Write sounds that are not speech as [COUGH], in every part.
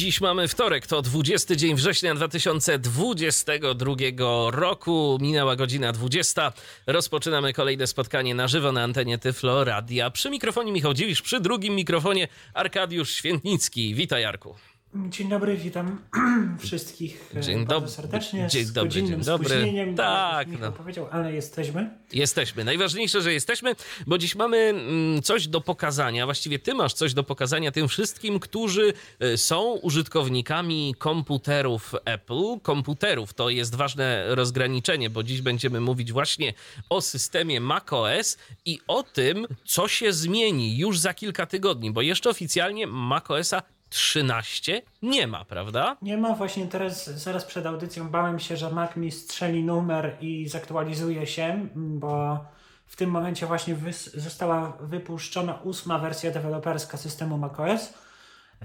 Dziś mamy wtorek, to 20 dzień września 2022 roku. Minęła godzina 20. Rozpoczynamy kolejne spotkanie na żywo na antenie Tyflo Radia. Przy mikrofonie Michał Dziwisz, przy drugim mikrofonie Arkadiusz Świętnicki. Witaj Jarku. Dzień dobry, witam [CLEARS THROAT] wszystkich Dzień bardzo serdecznie. Dzień dobry, dzień dobry. Tak, no. powiedział, ale jesteśmy. Jesteśmy. Najważniejsze, że jesteśmy, bo dziś mamy mm, coś do pokazania. Właściwie ty masz coś do pokazania tym wszystkim, którzy y, są użytkownikami komputerów Apple. Komputerów to jest ważne rozgraniczenie, bo dziś będziemy mówić właśnie o systemie macOS i o tym, co się zmieni już za kilka tygodni, bo jeszcze oficjalnie macOSa 13 nie ma, prawda? Nie ma właśnie teraz, zaraz przed audycją bałem się, że Mac mi strzeli numer i zaktualizuje się, bo w tym momencie właśnie została wypuszczona ósma wersja deweloperska systemu macOS.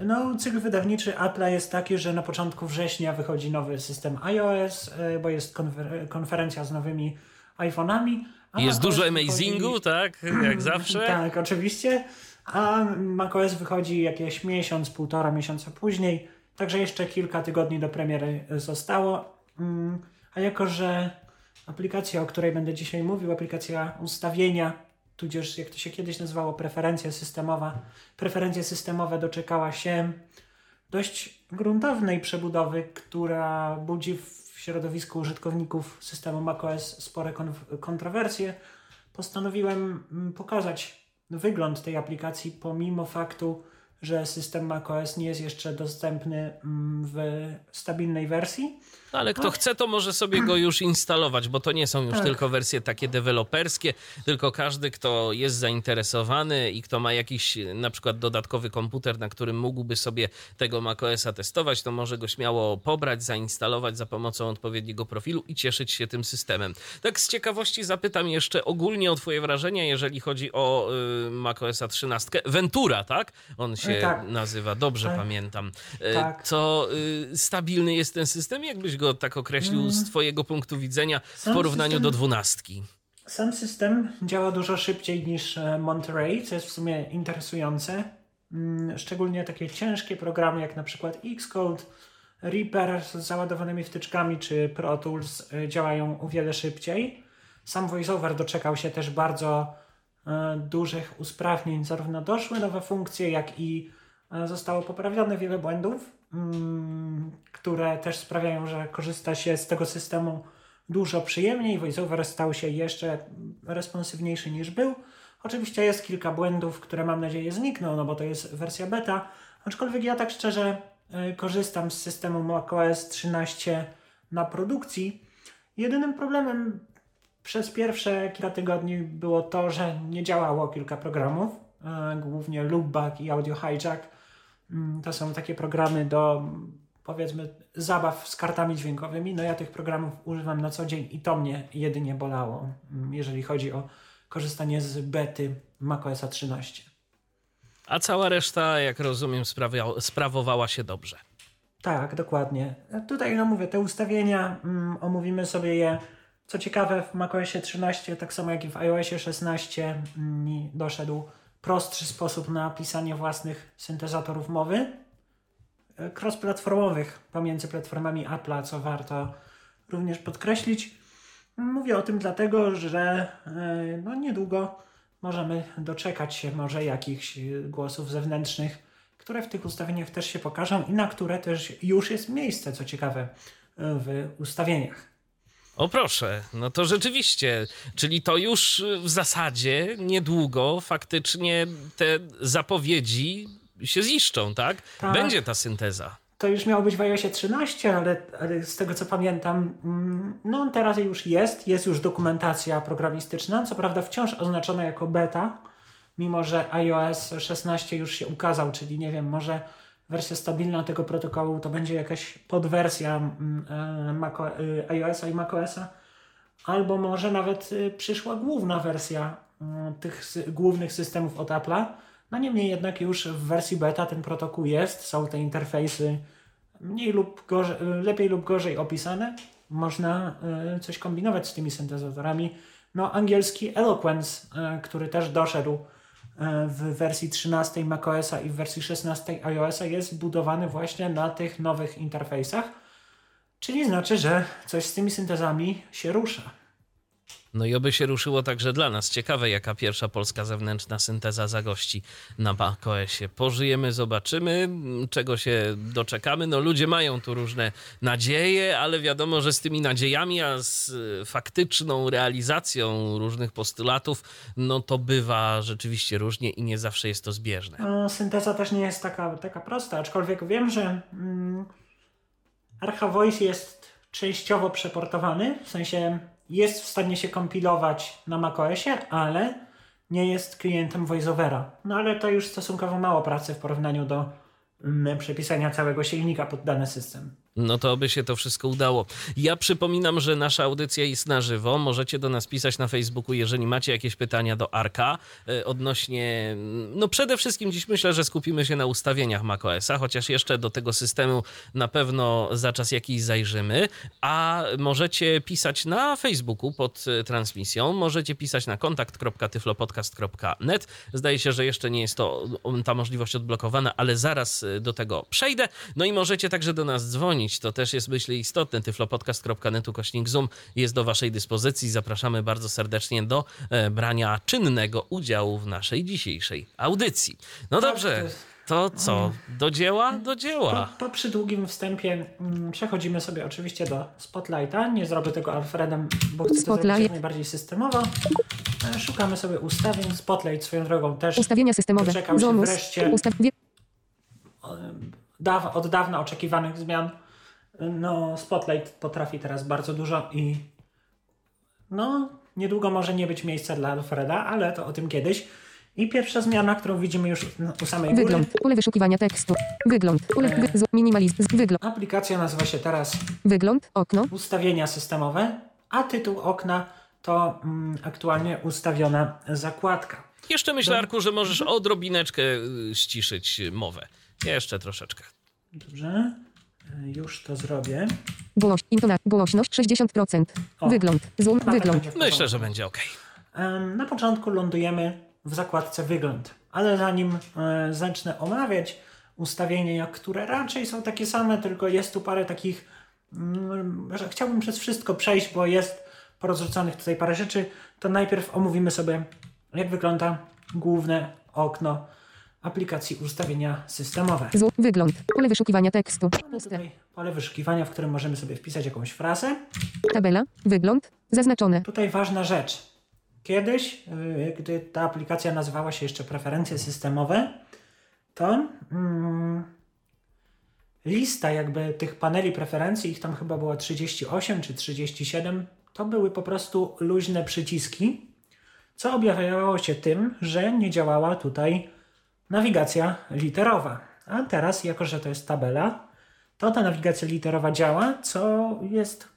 No, cykl wydawniczy Apple jest taki, że na początku września wychodzi nowy system iOS, y, bo jest konfer- konferencja z nowymi iPhone'ami. Jest dużo wychodzi- amazingu, tak? Jak [CLEARS THROAT] zawsze. Tak, oczywiście. A macOS wychodzi jakieś miesiąc, półtora miesiąca później, także jeszcze kilka tygodni do premiery zostało. Mm, A jako, że aplikacja, o której będę dzisiaj mówił, aplikacja ustawienia, tudzież jak to się kiedyś nazywało, preferencja systemowa, preferencje systemowe doczekała się dość gruntownej przebudowy, która budzi w środowisku użytkowników systemu macOS spore kon- kontrowersje, postanowiłem mm, pokazać wygląd tej aplikacji, pomimo faktu, że system macOS nie jest jeszcze dostępny mm, w stabilnej wersji. No, Ale kto chce, to może sobie go już instalować, bo to nie są już Tak. tylko wersje takie deweloperskie, tylko każdy, kto jest zainteresowany i kto ma jakiś na przykład dodatkowy komputer, na którym mógłby sobie tego macOSa testować, to może go śmiało pobrać, zainstalować za pomocą odpowiedniego profilu i cieszyć się tym systemem. Tak z ciekawości zapytam jeszcze ogólnie o twoje wrażenia, jeżeli chodzi o y, macOSa 13. Ventura, tak? On się tak. nazywa, dobrze Tak. pamiętam. E, Tak. Co y, stabilny jest ten system? Jakbyś go tak określił z twojego punktu widzenia w Sam porównaniu system- do dwunastki? Sam system działa dużo szybciej niż e, Monterey, co jest w sumie interesujące. Mm, Szczególnie takie ciężkie programy jak na przykład Xcode, Reaper z załadowanymi wtyczkami czy Pro Tools e, działają o wiele szybciej. Sam VoiceOver doczekał się też bardzo e, dużych usprawnień. Zarówno doszły nowe funkcje, jak i zostało poprawione wiele błędów, mm, które też sprawiają, że korzysta się z tego systemu dużo przyjemniej. VoiceOver stał się jeszcze responsywniejszy niż był. Oczywiście jest kilka błędów, które mam nadzieję znikną, no bo to jest wersja beta. Aczkolwiek ja tak szczerze e, korzystam z systemu macOS 13 na produkcji. Jedynym problemem przez pierwsze kilka tygodni było to, że nie działało kilka programów, e, głównie Loopback i Audio Hijack. Mm, To są takie programy do powiedzmy zabaw z kartami dźwiękowymi. No ja tych programów używam na co dzień i to mnie jedynie bolało, mm, jeżeli chodzi o korzystanie z bety macOSa 13. A cała reszta, jak rozumiem, sprawia- sprawowała się dobrze. Tak, dokładnie. Tutaj, no mówię, te ustawienia, mm, omówimy sobie je. Co ciekawe, w macOSie 13, tak samo jak i w iOSie 16, mm, doszedł prostszy sposób na pisanie własnych syntezatorów mowy, e, cross-platformowych pomiędzy platformami Apple'a, co warto również podkreślić. Mówię o tym dlatego, że e, no, niedługo możemy doczekać się może jakichś e, głosów zewnętrznych, które w tych ustawieniach też się pokażą i na które też już jest miejsce, co ciekawe, w ustawieniach. O proszę, no to rzeczywiście, czyli to już w zasadzie niedługo faktycznie te zapowiedzi się ziszczą, tak? Tak. Będzie ta synteza. To już miało być w iOSie 13, ale, ale z tego co pamiętam, mm, no teraz już jest, jest już dokumentacja programistyczna, co prawda wciąż oznaczona jako beta, mimo że iOS 16 już się ukazał, czyli nie wiem, może wersja stabilna tego protokołu to będzie jakaś podwersja mm, e, Maco, e, iOS-a i macOS-a, albo może nawet y, przyszła główna wersja y, tych głównych systemów od Apple'a. No niemniej jednak już w wersji beta ten protokół jest, są te interfejsy mniej lub gorzej, lepiej lub gorzej opisane. Można coś kombinować z tymi syntezatorami. No angielski Eloquence, który też doszedł w wersji 13 macOSa i w wersji 16 iOSa jest budowany właśnie na tych nowych interfejsach. Czyli znaczy, że coś z tymi syntezami się rusza. No i oby się ruszyło także dla nas. Ciekawe, jaka pierwsza polska zewnętrzna synteza zagości na macOSie. Pożyjemy, zobaczymy, czego się doczekamy. No ludzie mają tu różne nadzieje, ale wiadomo, że z tymi nadziejami, a z faktyczną realizacją różnych postulatów, no to bywa rzeczywiście różnie i nie zawsze jest to zbieżne. No, synteza też nie jest taka, taka prosta, aczkolwiek wiem, że mm, Archa Voice jest częściowo przeportowany, w sensie jest w stanie się kompilować na macOSie, ale nie jest klientem VoiceOvera. No ale to już stosunkowo mało pracy w porównaniu do mm, przepisania całego silnika pod dany system. No to by się to wszystko udało. Ja przypominam, że nasza audycja jest na żywo. Możecie do nas pisać na Facebooku, jeżeli macie jakieś pytania do Arka e, odnośnie. No przede wszystkim dziś myślę, że skupimy się na ustawieniach macOSa, chociaż jeszcze do tego systemu na pewno za czas jakiś zajrzymy. A możecie pisać na Facebooku pod e, transmisją. Możecie pisać na kontakt.tyflopodcast.net. Zdaje się, że jeszcze nie jest to ta możliwość odblokowana, ale zaraz e, do tego przejdę. No i możecie także do nas dzwonić to też jest, myślę, istotne. tyflopodcast.netu kośnik Zoom jest do Waszej dyspozycji. Zapraszamy bardzo serdecznie do e, brania czynnego udziału w naszej dzisiejszej audycji. No Tak, dobrze. to co? Do dzieła? Do dzieła. Po, po przydługim wstępie mm, przechodzimy sobie oczywiście do Spotlighta. Nie zrobię tego Alfredem, bo chcę to zrobić Spotlight. najbardziej systemowo. E, Szukamy sobie ustawień. Spotlight swoją drogą też Ustawienia systemowe. Doczekał się wreszcie. Ustaw... od dawna oczekiwanych zmian. No, Spotlight potrafi teraz bardzo dużo i no, niedługo może nie być miejsca dla Alfreda, ale to o tym kiedyś. I pierwsza zmiana, którą widzimy już no, u samej góry. Wygląd. Pole wyszukiwania tekstu. Wygląd. Pole... Wy... z- Minimalizm. Wygląd. Aplikacja nazywa się teraz Wygląd. Okno. ustawienia systemowe, a tytuł okna to mm, aktualnie ustawiona zakładka. Jeszcze myślę, Arku, że możesz odrobineczkę y, ściszyć mowę. Jeszcze troszeczkę. Dobrze, e, już to zrobię. Głoś... Intona... Głośność 60%. O. Wygląd. Zoom. Chyba Wygląd. Myślę, że będzie ok. Na początku lądujemy w zakładce wygląd, ale zanim e, zacznę omawiać ustawienia, które raczej są takie same, tylko jest tu parę takich, mm, że chciałbym przez wszystko przejść, bo jest porozrzucanych tutaj parę rzeczy, to najpierw omówimy sobie, jak wygląda główne okno aplikacji ustawienia systemowe. Wygląd. Pole wyszukiwania tekstu. Mamy tutaj pole wyszukiwania, w którym możemy sobie wpisać jakąś frazę. Tabela. Wygląd. Zaznaczone. Tutaj ważna rzecz. Kiedyś, yy, gdy ta aplikacja nazywała się jeszcze preferencje systemowe, to mm, lista jakby tych paneli preferencji, ich tam chyba było 38 czy 37, to były po prostu luźne przyciski, co objawiało się tym, że nie działała tutaj nawigacja literowa. A teraz, jako że to jest tabela, to ta nawigacja literowa działa, co jest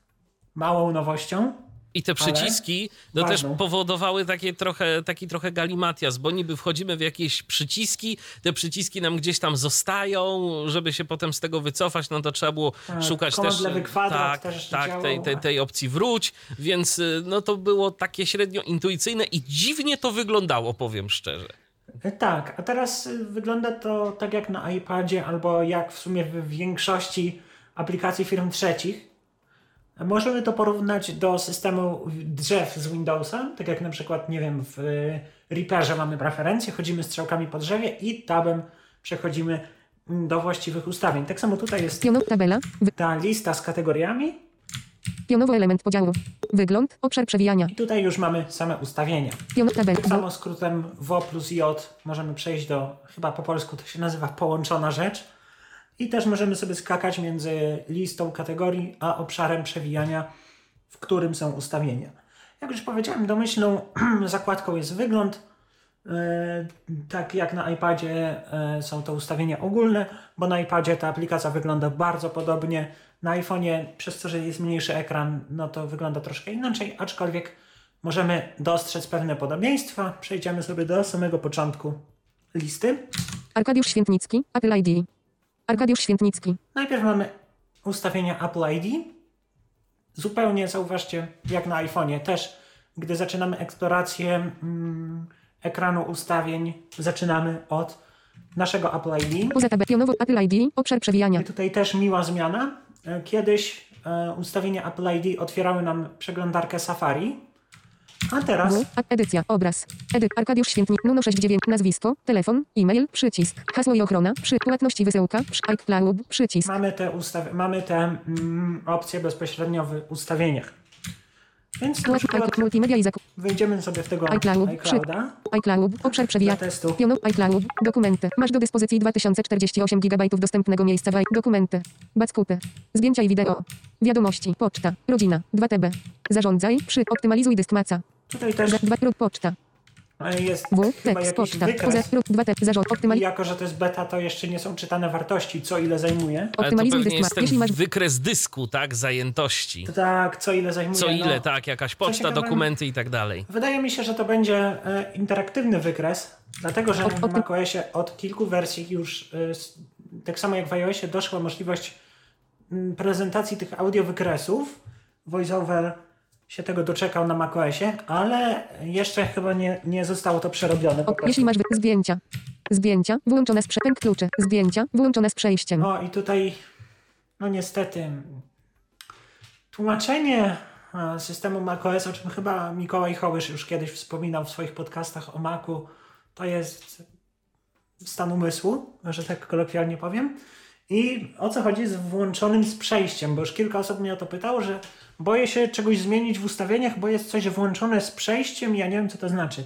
małą nowością, I te przyciski no też powodowały takie trochę, taki trochę galimatias, bo niby wchodzimy w jakieś przyciski, te przyciski nam gdzieś tam zostają, żeby się potem z tego wycofać, no to trzeba było Tak, szukać też, lewy kwadrat tak, też tak tej, tej, tej opcji wróć, więc y, no to było takie średnio intuicyjne i dziwnie to wyglądało, powiem szczerze. E, Tak, a teraz y, wygląda to tak jak na iPadzie, albo jak w sumie w większości aplikacji firm trzecich. Możemy to porównać do systemu drzew z Windowsa, tak jak na przykład, nie wiem, w y, Reaperze mamy preferencje, chodzimy strzałkami po drzewie i tabem przechodzimy mm, do właściwych ustawień. Tak samo tutaj jest ta lista z kategoriami Pionowo element podziału. Wygląd. Obszar przewijania. i tutaj już mamy same ustawienia. Pionowo tabela. Tak samo skrótem W plus J możemy przejść do, chyba po polsku to się nazywa połączona rzecz. I też możemy sobie skakać między listą kategorii a obszarem przewijania, w którym są ustawienia. Jak już powiedziałem, domyślną [CLEARS THROAT] zakładką jest wygląd. E, Tak jak na iPadzie e, są to ustawienia ogólne, bo na iPadzie ta aplikacja wygląda bardzo podobnie. Na iPhone'ie, przez to, że jest mniejszy ekran, no to wygląda troszkę inaczej, aczkolwiek możemy dostrzec pewne podobieństwa. Przejdziemy sobie do samego początku listy. Arkadiusz Świętnicki, Apple ID. Arkadiusz Świętnicki. Najpierw mamy ustawienia Apple ID. Zupełnie zauważcie, jak na iPhone'ie też, gdy zaczynamy eksplorację mm, ekranu ustawień, zaczynamy od naszego Apple ID. Tabem pionowo Apple ID. Obszar przewijania. I tutaj też miła zmiana. E, Kiedyś e, ustawienia Apple ID otwierały nam przeglądarkę Safari, a teraz edycja. Obraz. Edyt. Arkadiusz Świętnik. Nuno 69. Nazwisko. Telefon. E-mail. Przycisk. Hasło i ochrona. Przy. Płatności wysyłka. Przy. iCloud. Przycisk. mamy te, ustaw- mamy te mm, opcje bezpośrednio w ustawieniach. Więc na przykład multimedia i zakup. wejdziemy sobie w tego iCloud. IClouda. iCloud. Obszar przewijania. Dla testu. Piono. iCloud. Dokumenty. Masz do dyspozycji 2048 GB dostępnego miejsca. w- Dokumenty. Backupy. Zdjęcia i wideo. Wiadomości. Poczta. Rodzina. 2 TB. Zarządzaj. Przy. Optymalizuj dysk maca. Tutaj też 2 lub poczta. E, jest W. chyba Tekst. Poczta. Wykres. Lub 2 TB. Zarząd. I Optymalizuj. jako, że to jest beta, to jeszcze nie są czytane wartości, co ile zajmuje. Ale to Optymalizuj pewnie dysk ten Jeśli masz wykres dysku, tak? Zajętości. Tak, co ile zajmuje. Co ile, no. tak? Jakaś poczta, dokumenty i tak dalej. Wydaje mi się, że to będzie e, interaktywny wykres, dlatego że Od- od- w macOSie od kilku wersji już, e, s- tak samo jak w iOSie, doszła możliwość prezentacji tych audio wykresów. VoiceOver się tego doczekał na macOSie, ale jeszcze chyba nie, nie zostało to przerobione. Ok, jeśli masz zdjęcia. Zdjęcia. Wyłączone z przepęk kluczy. Zdjęcia. Wyłączone z przejściem. O, i tutaj, no niestety, tłumaczenie e, systemu macOS, o czym chyba Mikołaj Hołysz już kiedyś wspominał w swoich podcastach o Macu, to jest stan umysłu, że tak kolokwialnie powiem. I o co chodzi z włączonym z przejściem, bo już kilka osób mnie o to pytało, że boję się czegoś zmienić w ustawieniach, bo jest coś włączone z przejściem i ja nie wiem, co to znaczy.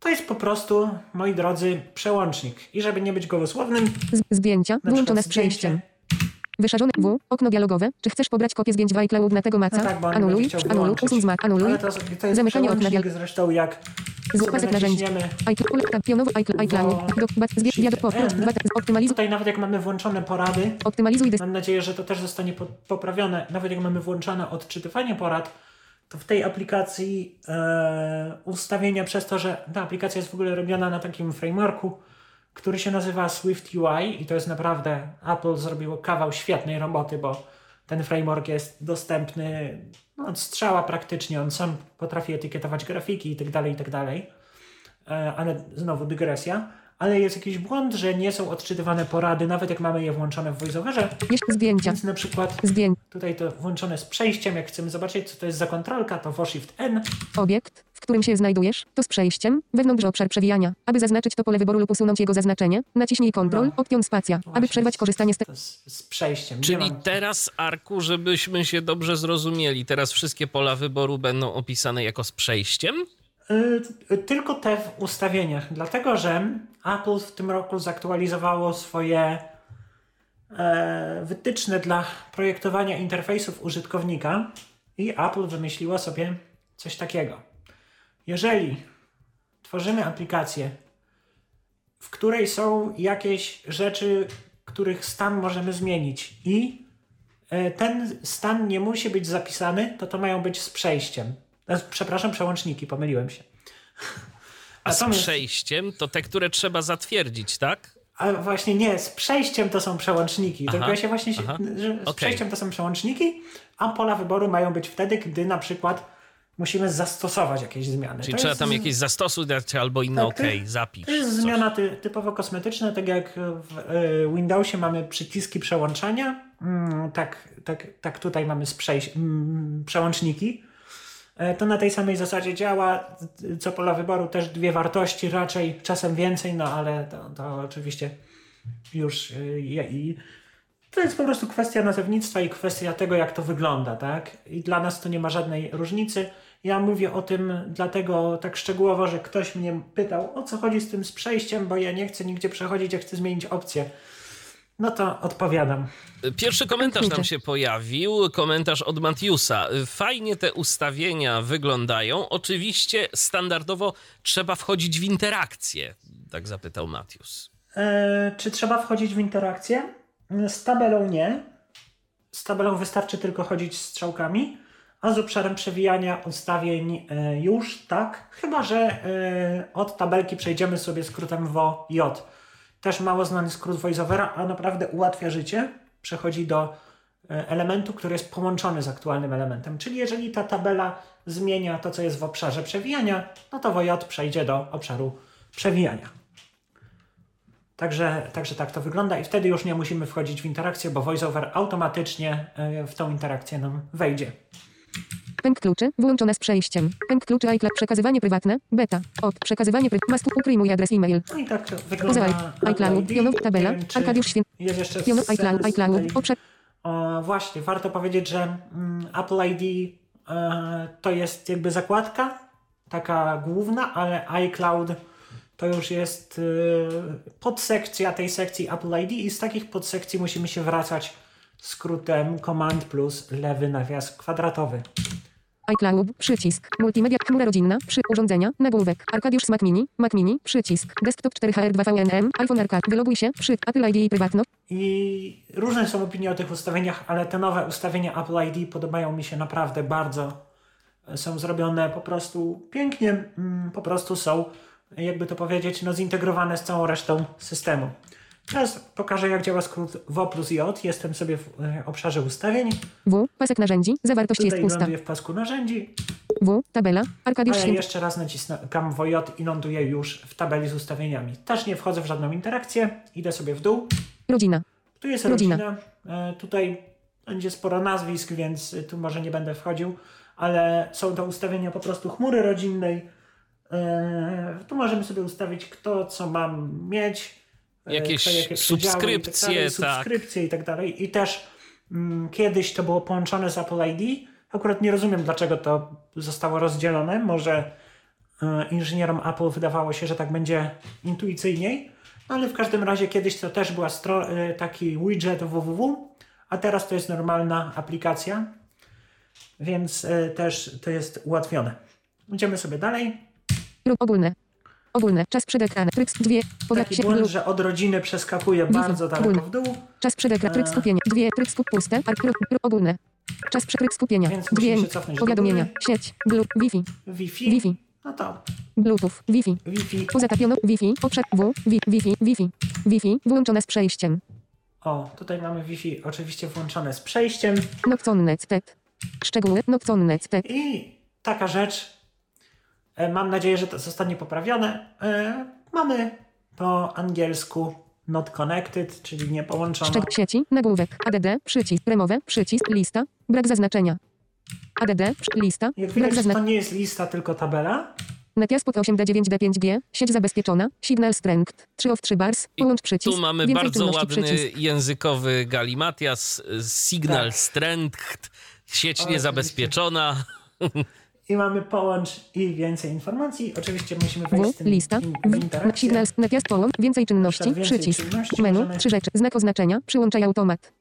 To jest po prostu, moi drodzy, przełącznik. I żeby nie być gołosłownym, zdjęcia. przykład z przejściem. Wyszarzone W. Okno dialogowe. Czy chcesz pobrać kopię zdjęć w iCloud na tego maca? No tak, anuluj. Anuluj. Usuń zmak. Anuluj. Ale to, to jest Zamykanie okna przełącznik dial- zresztą jak Z sobie pasek narzędzi. iCloud. Pionowo iCloud. iCloud. Wo- Do, bat, zdję, Shift wiado, powrót, N. dwa, optymalizuj. Tutaj nawet jak mamy włączone porady, Optymalizuj mam nadzieję, że to też zostanie po, poprawione, nawet jak mamy włączone odczytywanie porad, to w tej aplikacji e, ustawienia przez to, że ta aplikacja jest w ogóle robiona na takim frameworku, który się nazywa Swift UI i to jest naprawdę, Apple zrobiło kawał świetnej roboty, bo ten framework jest dostępny no, od strzała praktycznie, on sam potrafi etykietować grafiki i tak dalej, i tak. E, ale znowu dygresja. Ale jest jakiś błąd, że nie są odczytywane porady, nawet jak mamy je włączone w VoiceOverze. Jeszcze zdjęcia. Więc na przykład Zdjęć. tutaj to włączone z przejściem, jak chcemy zobaczyć, co to jest za kontrolka, to w Shift N. Obiekt, w którym się znajdujesz, to z przejściem, wewnątrz obszar przewijania. Aby zaznaczyć to pole wyboru lub usunąć jego zaznaczenie, naciśnij Ctrl, No. Option Spacja. Aby Właśnie, przerwać korzystanie z z, z przejściem. Nie Czyli mam- teraz, Arku, żebyśmy się dobrze zrozumieli, teraz wszystkie pola wyboru będą opisane jako z przejściem? Y, y, tylko te w ustawieniach, dlatego że Apple w tym roku zaktualizowało swoje e, wytyczne dla projektowania interfejsów użytkownika i Apple wymyśliło sobie coś takiego. Jeżeli tworzymy aplikację, w której są jakieś rzeczy, których stan możemy zmienić i e, ten stan nie musi być zapisany, to to mają być z przejściem. Przepraszam, przełączniki, pomyliłem się. A z przejściem to te, które trzeba zatwierdzić, tak? A właśnie nie, z przejściem to są przełączniki. Aha, Tylko ja się właśnie, aha. że z Okej. przejściem to są przełączniki, a pola wyboru mają być wtedy, gdy na przykład musimy zastosować jakieś zmiany. Czyli To trzeba jest tam jakieś zastosuj dać albo inne Tak, OK, zapisz. To jest coś. zmiana ty, typowo kosmetyczna, tak jak w e, Windowsie mamy przyciski przełączania, mm, tak, tak, tak tutaj mamy z przejś- mm, przełączniki. E, To na tej samej zasadzie działa. Co pola wyboru też dwie wartości, raczej czasem więcej, no ale to, to oczywiście już e, i to jest po prostu kwestia nazewnictwa i kwestia tego, jak to wygląda, tak? I dla nas to nie ma żadnej różnicy. Ja mówię o tym dlatego tak szczegółowo, że ktoś mnie pytał, o co chodzi z tym z przejściem, bo ja nie chcę nigdzie przechodzić, ja chcę zmienić opcję. No to odpowiadam. Pierwszy komentarz nam się pojawił, komentarz od Matiusa. Fajnie te ustawienia wyglądają. Oczywiście standardowo trzeba wchodzić w interakcję, tak zapytał Matius. E, czy trzeba wchodzić w interakcję? Z tabelą nie. Z tabelą wystarczy tylko chodzić strzałkami, a z obszarem przewijania ustawień e, już tak, chyba że e, od tabelki przejdziemy sobie skrótem VJ. Też mało znany skrót voiceovera, a naprawdę ułatwia życie. Przechodzi do e, elementu, który jest połączony z aktualnym elementem. Czyli jeżeli ta tabela zmienia to, co jest w obszarze przewijania, no to VJ przejdzie do obszaru przewijania. Także, także tak to wygląda i wtedy już nie musimy wchodzić w interakcję, bo VoiceOver automatycznie e, w tą interakcję nam wejdzie. Pęk kluczy, wyłączone z przejściem. Pęk kluczy iCloud, przekazywanie prywatne, beta. Od, przekazywanie prywatne, mask, ukryj mój adres e-mail. No i tak Poza wygląda iCloud, ID. tabela, wiem, Arkadiusz Święt, Jest jeszcze Jonow, iCloud, iCloud, obszar, O, właśnie, warto powiedzieć, że mm, Apple ID e, to jest jakby zakładka, taka główna, ale iCloud to już jest e, podsekcja tej sekcji Apple ID i z takich podsekcji musimy się wracać skrótem Command plus lewy nawias kwadratowy. iCloud, przycisk, multimedia, chmura rodzinna, przy, urządzenia, nagłówek, Arkadiusz Mac Mini, Mac Mini, przycisk, desktop 4HR2VNM, iPhone Arcade, wyloguj się, przy, Apple ID i prywatno, I różne są opinie o tych ustawieniach, ale te nowe ustawienia Apple ID podobają mi się naprawdę bardzo. Są zrobione po prostu pięknie, mm, po prostu są, jakby to powiedzieć, no zintegrowane z całą resztą systemu. Teraz pokażę, jak działa skrót WO plus J. Jestem sobie w e, obszarze ustawień. W, pasek narzędzi, zawartość jest Tutaj pusta, ląduję w pasku narzędzi, W, tabela, Arkadiusz ale Święt, jeszcze raz naciskam WO J i ląduję już w tabeli z ustawieniami. Też nie wchodzę w żadną interakcję, idę sobie w dół. rodzina, Tu jest Rodzina. rodzina. E, tutaj będzie sporo nazwisk, więc tu może nie będę wchodził, ale są to ustawienia po prostu chmury rodzinnej. E, tu możemy sobie ustawić, kto co mam mieć. E, Jakieś subskrypcje, i tak, dalej, tak. subskrypcje i tak dalej. I też mm, kiedyś to było połączone z Apple ID. Akurat nie rozumiem, dlaczego to zostało rozdzielone. Może e, inżynierom Apple wydawało się, że tak będzie intuicyjniej, no ale w każdym razie kiedyś to też była stro- e, taki widget www, a teraz to jest normalna aplikacja, więc e, też to jest ułatwione. Idziemy sobie dalej. lub ogólne, ogólne, czas przed ekranem, tryb, dwie, powiat Taki się, błąd, że od rodziny przeskakuje bardzo daleko w dół, czas przed ekranem, tryb skupienia, dwie, tryb skup, puste, ogólne, czas przed tryb skupienia, Więc dwie, powiadomienia, sieć, blu, Wi-Fi, Wi-Fi, Wi-Fi, no to. Bluetooth, Wi-Fi, Wi-Fi. pozatapiono, Wi-Fi, obszar, W, Wi, Wi-Fi, Wi-Fi, Wi-Fi, wyłączone z przejściem, O, tutaj mamy Wi-Fi oczywiście włączone z przejściem. Nocconnet, TED, szczegóły, Nocconnet, TED, i taka rzecz, e, mam nadzieję, że to zostanie poprawione, e, mamy po angielsku not connected, czyli nie połączone. szczeg, sieci, nagłówek, ADD, przycisk, remowe, przycisk, lista, brak zaznaczenia, ADD, lista, Jak brak widać, to zaznaczenia, nie jest lista, tylko tabela. Netiaspot 8D9D5G, sieć zabezpieczona, signal strength, 3 of 3 bars, połącz przycisk, Tu mamy bardzo ładny przycisk. językowy galimatias, signal Tak. strength, sieć Oczywiście. niezabezpieczona. [LAUGHS] I mamy połącz i więcej informacji. Oczywiście musimy W, wejść z tym lista, in, w w, signal, natiast połącz, więcej czynności, Więcej przycisk, czynności menu, możemy- trzy rzeczy, znak oznaczenia, przyłączaj automat,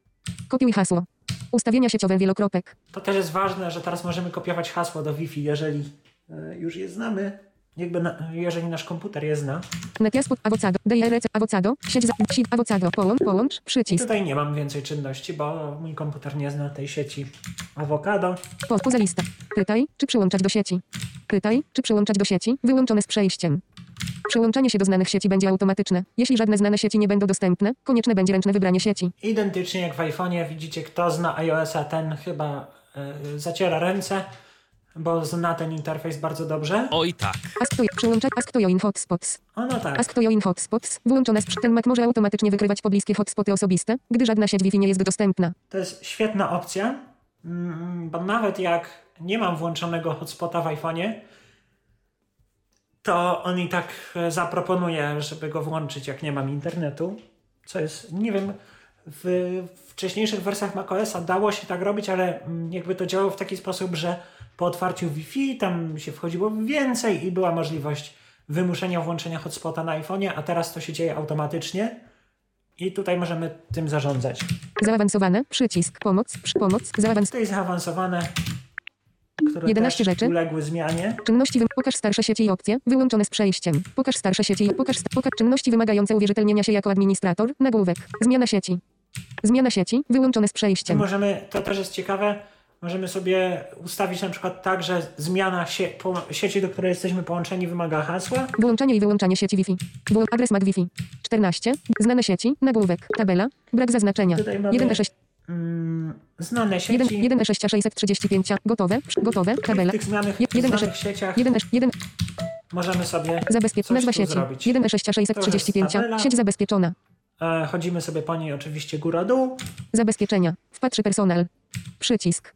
kopiuj hasło, ustawienia sieciowe wielokropek, To też jest ważne, że teraz możemy kopiować hasło do Wi-Fi, jeżeli e, już je znamy. Jakby na, jeżeli nasz komputer je zna. natiaspot avocado, DRC avocado, sieć za, sieć avocado, połącz, połącz, przycisk, tutaj nie mam więcej czynności, bo mój komputer nie zna tej sieci awokado. po, poza lista, pytaj, czy przyłączać do sieci, pytaj, czy przyłączać do sieci, wyłączone z przejściem. Przyłączanie się do znanych sieci będzie automatyczne. Jeśli żadne znane sieci nie będą dostępne, konieczne będzie ręczne wybranie sieci. Identycznie jak w iPhone'ie, widzicie, kto zna iOS-a, ten chyba e, zaciera ręce, bo zna ten interfejs bardzo dobrze. Oj tak. Ask to, przyłączać Ask to Join Hotspots. O no tak. Ask to Join Hotspots. Wyłączone z ten Mac może automatycznie wykrywać pobliskie hotspoty osobiste, gdy żadna sieć Wi-Fi nie jest dostępna. To jest świetna opcja, mm, bo nawet jak nie mam włączonego hotspota w iPhone'ie, to on i tak e, zaproponuje, żeby go włączyć, jak nie mam internetu. Co jest, nie wiem, w wcześniejszych wersjach macOSa dało się tak robić, ale mm, jakby to działało w taki sposób, że po otwarciu Wi-Fi tam się wchodziło więcej i była możliwość wymuszenia włączenia hotspota na iPhone'ie, a teraz to się dzieje automatycznie i tutaj możemy tym zarządzać. Zaawansowane. Przycisk. Pomoc. Przy pomoc. Zaawans. To jest zaawansowane, które 11 też rzeczy. uległy zmianie. Czynności. Wy... Pokaż starsze sieci i opcje. Wyłączone z przejściem. Pokaż starsze sieci i pokaż, pokaż czynności wymagające uwierzytelnienia się jako administrator. Nagłówek. Zmiana sieci. Zmiana sieci. Wyłączone z przejściem. możemy, to też jest ciekawe, Możemy sobie ustawić na przykład tak, że zmiana sie po sieci, do której jesteśmy połączeni, wymaga hasła. Włączanie i wyłączanie sieci Wi-Fi. Wyłą- adres MAC Wi-Fi. 14. Znane sieci. Nagłówek. Tabela. Brak zaznaczenia. Tutaj mamy 1 6 mm, znane 1 sieci. 1 6 635. Gotowe. Gotowe. W Tabela. tych zmianych, 1 znanych sieciach 1 1 możemy sobie Zabezpiecz. coś Nazwa sieci. zrobić. 1 6 635. tabela. Sieć zabezpieczona. E, chodzimy sobie po niej oczywiście góra-dół. Zabezpieczenia. Wpatrzy personel. Przycisk.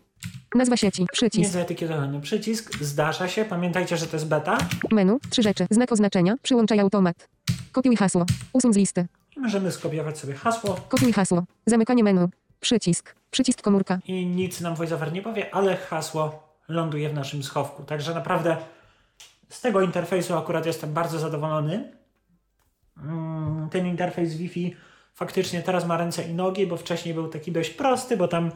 Nazwa sieci. Przycisk. Niezaetykietowany przycisk. Zdarza się. Pamiętajcie, że to jest beta. Menu. Trzy rzeczy. Znak oznaczenia. Przyłączaj automat. Kopiuj hasło. Usuń z listy. Możemy skopiować sobie hasło Kopiuj hasło. Zamykanie menu. Przycisk. Przycisk komórka. i nic nam VoiceOver nie powie, ale hasło ląduje w naszym schowku. Także naprawdę z tego interfejsu akurat jestem bardzo zadowolony. Mm, Ten interfejs Wi-Fi faktycznie teraz ma ręce i nogi, bo wcześniej był taki dość prosty, bo tam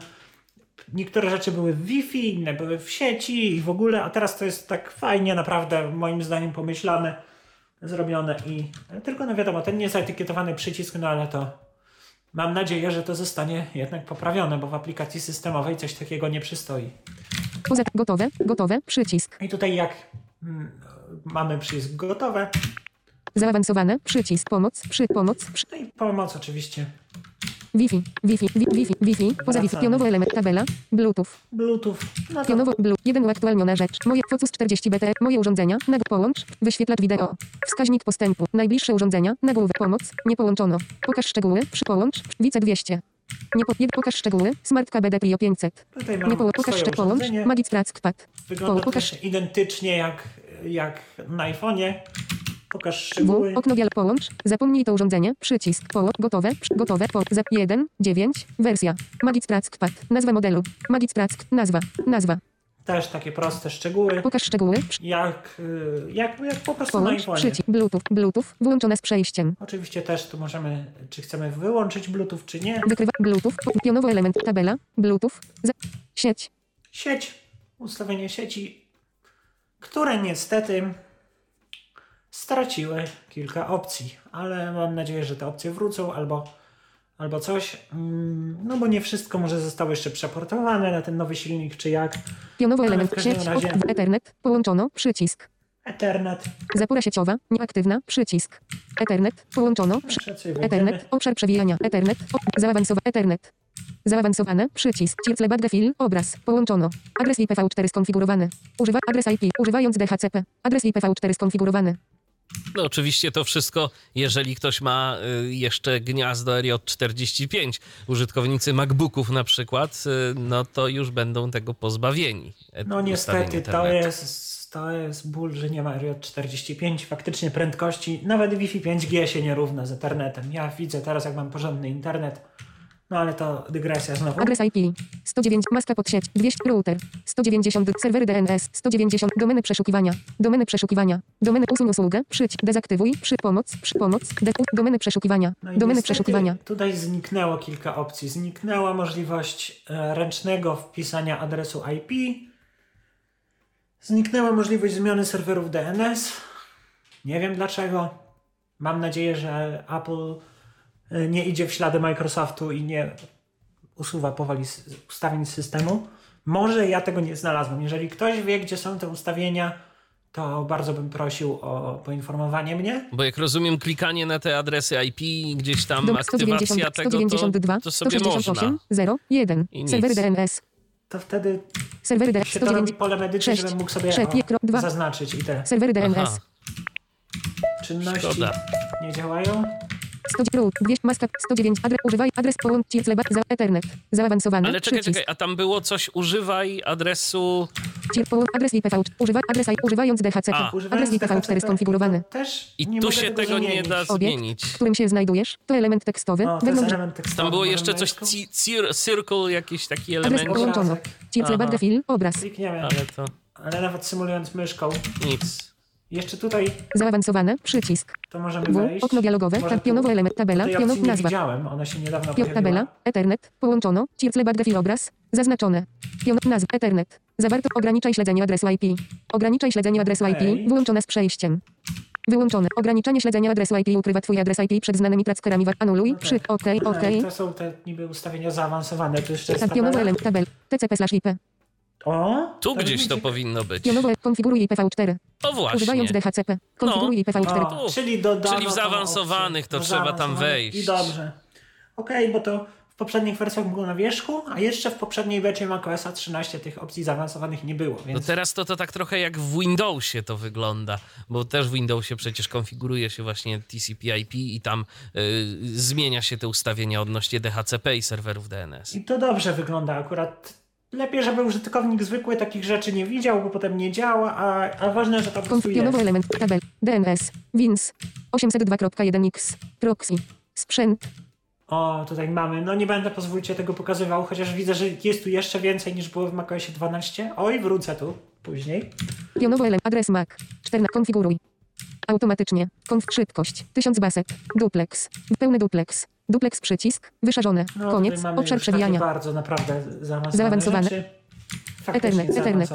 niektóre rzeczy były w Wi-Fi, inne były w sieci i w ogóle, a teraz to jest tak fajnie, naprawdę moim zdaniem pomyślane, zrobione i tylko no wiadomo, ten niezaetykietowany przycisk, no ale to mam nadzieję, że to zostanie jednak poprawione, bo w aplikacji systemowej coś takiego nie przystoi. Gotowe. Gotowe. Przycisk. I tutaj jak mm, mamy przycisk gotowe, Zaawansowane. Przycisk. Pomoc. Przy pomoc. Przy, no i pomoc oczywiście, Wi-Fi. Wi-Fi. Wi- Wi-Fi. Wi-Fi. Poza Wi-Fi. Pionowo element. Tabela. Bluetooth. Bluetooth, no to Pionowo. Blu. Jeden uaktualniona rzecz. Moje Focus 40 BT. Moje urządzenia. Nag połącz. Wyświetlacz wideo. Wskaźnik postępu. Najbliższe urządzenia. Nagłówek. Pomoc. Nie połączono. Pokaż szczegóły. Przy połącz. Wice 200. Nie po, jed, pokaż szczegóły. Smart KBD Trio 500. tutaj mam Nie połącz. Pokaż szczegóły. Połącz. Magic Trackpad. Wygląda pokaż- też identycznie jak, jak na iPhone'ie. Pokaż W. szczegóły. Okno dial połącz. Zapomnij to urządzenie. Przycisk. Połącz. Gotowe. Gotowe. Po. Za 1. 9. Wersja. Magic Trackpad. Nazwa modelu. Magic Track. Nazwa. Nazwa. Też takie proste szczegóły. Pokaż szczegóły. Jak, y, jak, jak po prostu na Połącz. iPhone'ie. Przycisk. Bluetooth. Bluetooth. Włączone z przejściem. Oczywiście też tu możemy, czy chcemy wyłączyć Bluetooth, czy nie. Wykrywa. Bluetooth. Pionowo element. Tabela. Bluetooth. Za, sieć. Sieć, ustawienie sieci, które niestety straciły kilka opcji, ale mam nadzieję, że te opcje wrócą albo, albo coś. Mm, No bo nie wszystko może zostało jeszcze przeportowane na ten nowy silnik, czy jak. Pionowo Ale element. Sieć. razie- Ethernet. Połączono. Przycisk. Ethernet. Zapora sieciowa. Nieaktywna. Przycisk. Ethernet. Połączono. Przy. Ethernet. Obszar przewijania. Ethernet. O, zaawansowane. Ethernet. Zaawansowane. Przycisk. Circle bad fil. Obraz. Połączono. Adres IPv4 skonfigurowany. Używa adres IP. Używając DHCP. Adres IPv4 skonfigurowany. No oczywiście to wszystko, jeżeli ktoś ma y, jeszcze gniazdo RJ45, użytkownicy MacBooków na przykład, y, no to już będą tego pozbawieni. e, No niestety to jest, to jest ból, że nie ma RJ45. Faktycznie prędkości, nawet Wi-Fi 5G się nie równa z Ethernetem. Ja widzę teraz, jak mam porządny internet. No ale to dygresja znowu. Adres IP. 109. Maska pod sieć. 200. Router. 190. Serwery DNS. 190. Domeny przeszukiwania. Domeny przeszukiwania. Domeny usuń usługę. Przyć. Dezaktywuj. Przy pomoc. Przy pomoc. De, domeny przeszukiwania. No Domeny przeszukiwania. Tutaj zniknęło kilka opcji. Zniknęła możliwość e, ręcznego wpisania adresu IP. Zniknęła możliwość zmiany serwerów DNS. Nie wiem dlaczego. Mam nadzieję, że Apple nie idzie w ślady Microsoftu i nie usuwa powoli ustawień z systemu. Może ja tego nie znalazłem. Jeżeli ktoś wie, gdzie są te ustawienia, to bardzo bym prosił o poinformowanie mnie. Bo jak rozumiem, klikanie na te adresy IP, gdzieś tam Dom aktywacja 190, tego, 192, to, to sobie 168, można. 0, 1. I nic. Serwery DNS. To wtedy Serwery DNS. się to robi 190, pole medyczne, sześć, żebym mógł sobie sześć, o, kro- dwa. zaznaczyć i te serwery DNS. Aha, czynności szkoda. nie działają. 100 root, 200 maska 109 adres używaj adres połącz Circle bad za Ethernet. Zaawansowany. Ale czekaj, czekaj, a tam było coś, używaj adresu... Cir, połącz adres IPv. Używaj adres IP używając DHCP. A. Używając Adres IPv4 DHCP, skonfigurowany. to Też I tu się tego nie da Obiekt, zmienić. w którym się znajdujesz, to element tekstowy. O, to jest Wewnątrz element tekstowy. Tam było jeszcze coś, cir, circle, jakiś taki adres element, połączono. Circle Aha. bad fil. Obraz. Klikniemy, ale to ale nawet symulując myszką. nic. Jeszcze tutaj Zaawansowane. Przycisk. to możemy W. wejść. Okno dialogowe. Może pionowo element. Tabela. Pionow nie nazwa. widziałem, ona się niedawno Pio, tabela, Ethernet, połączono, Circle bad fil obraz, zaznaczone. Pion, nazw, Ethernet. Zawarto, ograniczaj śledzenie adresu IP. Ograniczaj śledzenie adresu Okej. IP, wyłączone z przejściem. Wyłączone. Ograniczanie śledzenia adresu IP ukrywa twój adres IP przed znanymi trackerami. wa- Anuluj. Przy. OK, OK. To są te niby ustawienia zaawansowane. Tu jeszcze jest Tab pionowo tabela. element. Tabel. TCP slash IP. O, Tu to gdzieś to powinno być. Pionowo konfiguruj IPv4. O właśnie. Używając DHCP. Konfiguruj IPv4. O, czyli Czyli w tą zaawansowanych opcję. to W trzeba tam wejść. I dobrze. Okej, bo to w poprzednich wersjach było na wierzchu, a jeszcze w poprzedniej wersji macOSa 13 tych opcji zaawansowanych nie było, No więc teraz to, to tak trochę jak w Windowsie to wygląda, bo też w Windowsie przecież konfiguruje się właśnie TCP/IP i tam y, zmienia się te ustawienia odnośnie DHCP i serwerów DNS. I to dobrze wygląda akurat. Lepiej, żeby użytkownik zwykły takich rzeczy nie widział, bo potem nie działa, a, a ważne, że to po prostu jest. Element. Tabel. DNS. WINS. 802.1x. Proxy. Sprzęt. O, tutaj mamy. No nie będę, pozwólcie tego pokazywał, chociaż widzę, że jest tu jeszcze więcej niż było w macOSie 12. Oj, wrócę tu później. Pionowo element. Adres MAC. 14. Konfiguruj. Automatycznie. Konf szybkość. 1000 baset. Duplex. Pełny duplex. Duplex przycisk. Wyszarzone. No, Koniec. Obszar przewijania. bardzo naprawdę zaawansowane, Ethernet, Ethernet.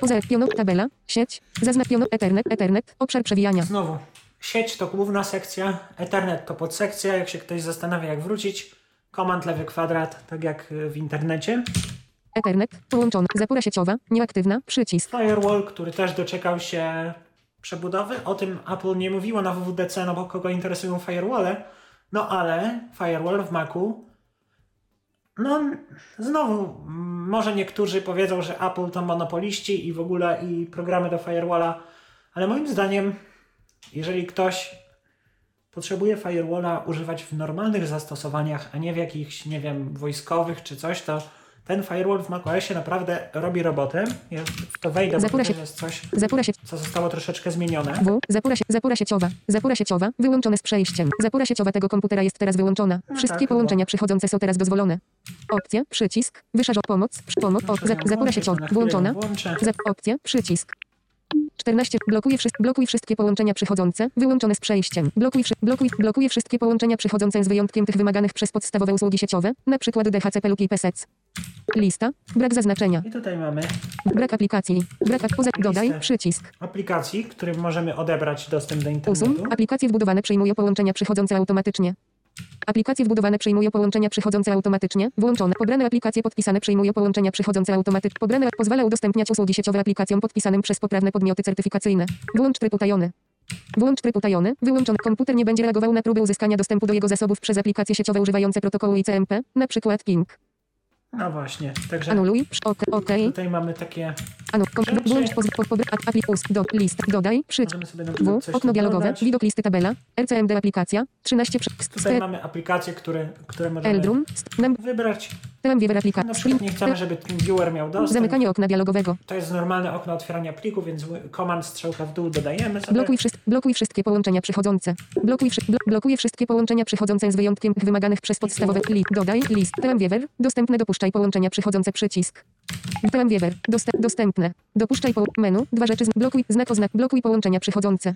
Poza pionow tabela. Sieć. Zaznacz pionow Ethernet. Ethernet. Obszar przewijania. Znowu, sieć to główna sekcja, Ethernet to podsekcja. Jak się ktoś zastanawia, jak wrócić, komand lewy kwadrat, tak jak w internecie. Ethernet. Połączony. Zapora sieciowa. Nieaktywna. Przycisk. Firewall, który też doczekał się przebudowy. O tym Apple nie mówiło na WWDC, no bo kogo interesują firewalle. No ale firewall w Macu. No, znowu, mm, może niektórzy powiedzą, że Apple to monopoliści i w ogóle i programy do firewalla, ale moim zdaniem, jeżeli ktoś potrzebuje firewalla używać w normalnych zastosowaniach, a nie w jakichś, nie wiem, wojskowych czy coś, to ten firewall w macOSie naprawdę robi robotę. Ja w to wejdę, bo to się- też jest coś, Zapora sieć. co zostało troszeczkę zmienione. W. Zapora, sie, zapora sieciowa. Zapora sieciowa. Wyłączone z przejściem. Zapora sieciowa tego komputera jest teraz wyłączona. No Wszystkie tak, połączenia przychodzące są teraz dozwolone. Opcja. Przycisk. Wyszarz pomoc. Przy, pomoc. O, za, włączyć, sieciowa. Włączona. Za, opcja. Przycisk. 14. Blokuje, wszy, blokuj wszystkie połączenia przychodzące, wyłączone z przejściem. Blokuj, wszy, blokuj, blokuje wszystkie połączenia przychodzące z wyjątkiem tych wymaganych przez podstawowe usługi sieciowe, np. DHCP lub IPsec. Lista. Brak zaznaczenia. I tutaj mamy Brak aplikacji. Brak poza, dodaj, przycisk. aplikacji, którym możemy odebrać dostęp do internetu. Aplikacje wbudowane przyjmują połączenia przychodzące automatycznie. Aplikacje wbudowane przyjmują połączenia przychodzące automatycznie. Włączone. Pobrane aplikacje podpisane przyjmują połączenia przychodzące automatycznie. Pobrane pozwala udostępniać usługi sieciowe aplikacjom podpisanym przez poprawne podmioty certyfikacyjne. Włącz tryb utajony. Włącz tryb utajony. Wyłączony. Komputer nie będzie reagował na próbę uzyskania dostępu do jego zasobów przez aplikacje sieciowe używające protokołu ICMP, np. Ping. No właśnie, także Anuluj. Ok. OK. tutaj mamy takie, Anu. Kom, Rzeczy. włącz poz, po, po, aplik ust. Do. List. Dodaj. Przykład W. Okno dialogowe. Widok listy tabela. RCMD aplikacja. 13. przy- Tutaj mamy aplikacje, które, które możemy Eldrum. wybrać. Na aplikacji. przykład nie chcemy, żeby TeamViewer miał dostęp. Zamykanie okna dialogowego. To jest normalne okno otwierania pliku, więc komand strzałka w dół dodajemy sobie. Blokuj, blokuj wszystkie połączenia przychodzące. Blokuj, wszy- blo- blokuje wszystkie połączenia przychodzące z wyjątkiem wymaganych przez podstawowe list. Dodaj list. Temat wiewer. Dostępne dopuszczaj połączenia przychodzące przycisk. Wiewer. Dostęp, dostępne. Dopuszczaj po menu. Dwa rzeczy. z- Blokuj znak oznak. Blokuj połączenia przychodzące.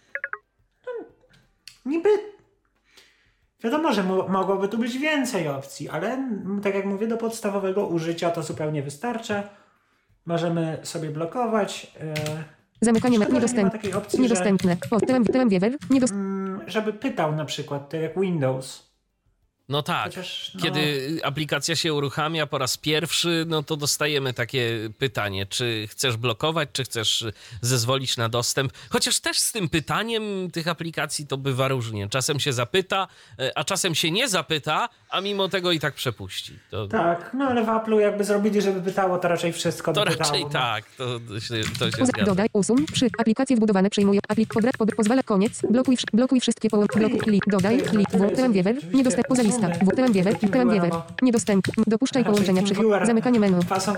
Niby wiadomo, że mo- mogłoby tu być więcej opcji, ale tak jak mówię, do podstawowego użycia to zupełnie wystarcza. Możemy sobie blokować, e, Zamykanie Szkoda, me- że nie ma niedostępne. takiej opcji, Niedostępne. Wiewer. Niedostępne. mm, żeby pytał na przykład, tak jak Windows. No tak. Chociaż, no- Kiedy aplikacja się uruchamia po raz pierwszy, no to dostajemy takie pytanie, czy chcesz blokować, czy chcesz zezwolić na dostęp. Chociaż też z tym pytaniem tych aplikacji to bywa różnie. Czasem się zapyta, e, a czasem się nie zapyta, a mimo tego i tak przepuści. To, Tak, no ale w Apple'u jakby zrobili, żeby pytało, to raczej wszystko to dopytało, raczej no. tak, to, to się, to się Poza, zgadza. dodaj, usuń, przy, aplikacje wbudowane przyjmują, aplik, pobra, pob, pozwala, koniec, blokuj, blokuj wszystkie połączenia, blokuj, li, dodaj, To jest li, na tyle w, lista, rozumny. w, temat wiewer, Takim temat wiewer, byłem, niedostęp, dopuszczaj Raczej połączenia, przychod, zamykanie menu, poza,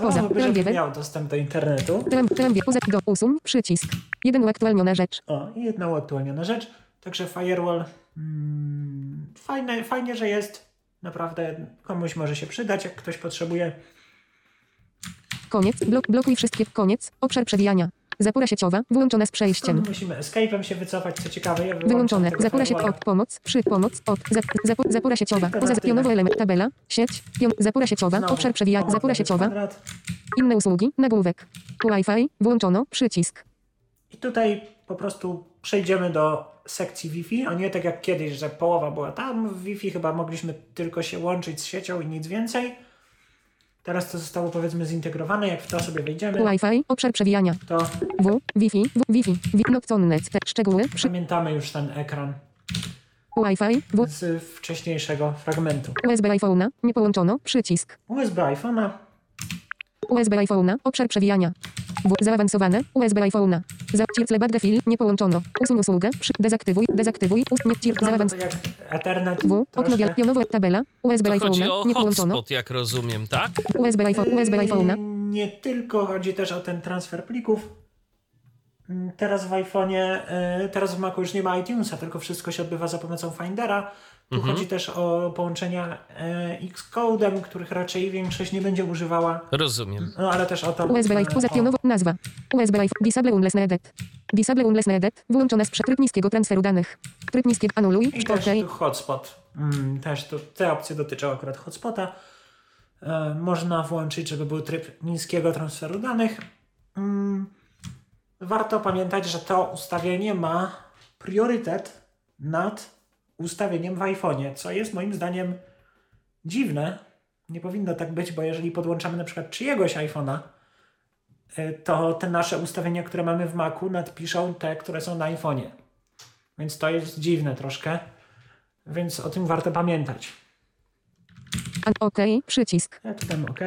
wiewer, miał dostęp do internetu. wiewer, poza, do, usuń, przycisk, jeden uaktualniona rzecz, O, jedna uaktualniona rzecz. Także firewall mm, fajne, fajnie, że jest. Naprawdę komuś może się przydać, jak ktoś potrzebuje. koniec, blok, blokuj wszystkie, koniec, obszar przewijania, zapora sieciowa, wyłączone z przejściem. Stąd musimy escape'em się wycofać, co ciekawe. Ja Wyłączone. Zapora się od pomoc, przy pomoc, od zap, zapo, zapora sieciowa. Poza tyle. element tabela, sieć, pion, zapora sieciowa, Znowu obszar przewijania, komand zapora sieciowa, inne usługi, nagłówek. Wi-Fi, włączono, przycisk. I tutaj po prostu przejdziemy do sekcji Wi-Fi, a nie tak jak kiedyś, że połowa była tam w Wi-Fi, chyba mogliśmy tylko się łączyć z siecią i nic więcej. Teraz to zostało powiedzmy zintegrowane, jak w to sobie wejdziemy, Wi-Fi, obszar przewijania. to W, Wi-Fi, w, Wi-Fi, wi, Noctonnet, te, szczegóły, przy, pamiętamy już ten ekran Wi-Fi, w, z wcześniejszego fragmentu. USB iPhone'a, nie połączono, przycisk. USB iPhone'a, USB iPhone'a, obszar przewijania. W, zaawansowane, USB iPhone'a. Za, circle defil, nie połączono. Usuń usługę, przy, dezaktywuj, dezaktywuj, ust, nie, cir, wygląda zaawans, to jak Ethernet, W, okno wial, pionowo, tabela, USB To chodzi o iPhone'a, nie połączono. hotspot, jak rozumiem, tak? USB iPhone, USB iPhone'a. Nie tylko chodzi też o ten transfer plików. Mm, Teraz w iPhone'ie, y, teraz w Macu już nie ma iTunesa, tylko wszystko się odbywa za pomocą Findera. Tu Mhm. chodzi też o połączenia y, Xcodem, których raczej większość nie będzie używała. Rozumiem. No ale też o to. USB iPhone, poza pionowo, nazwa. USB iPhone, disable unless needed. Disable unless needed, wyłączona z tryb niskiego transferu danych. Tryb niskiego, anuluj, I też tu hotspot. Mm, też to, te opcje dotyczą akurat hotspota. E, można włączyć, żeby był tryb niskiego transferu danych. Mm, warto pamiętać, że to ustawienie ma priorytet nad ustawieniem w iPhone'ie, co jest moim zdaniem dziwne. Nie powinno tak być, bo jeżeli podłączamy na przykład czyjegoś iPhone'a, e, to te nasze ustawienia, które mamy w Macu, nadpiszą te, które są na iPhone'ie. Więc to jest dziwne troszkę. Więc o tym warto pamiętać. OK, przycisk. Ja tu dam OK.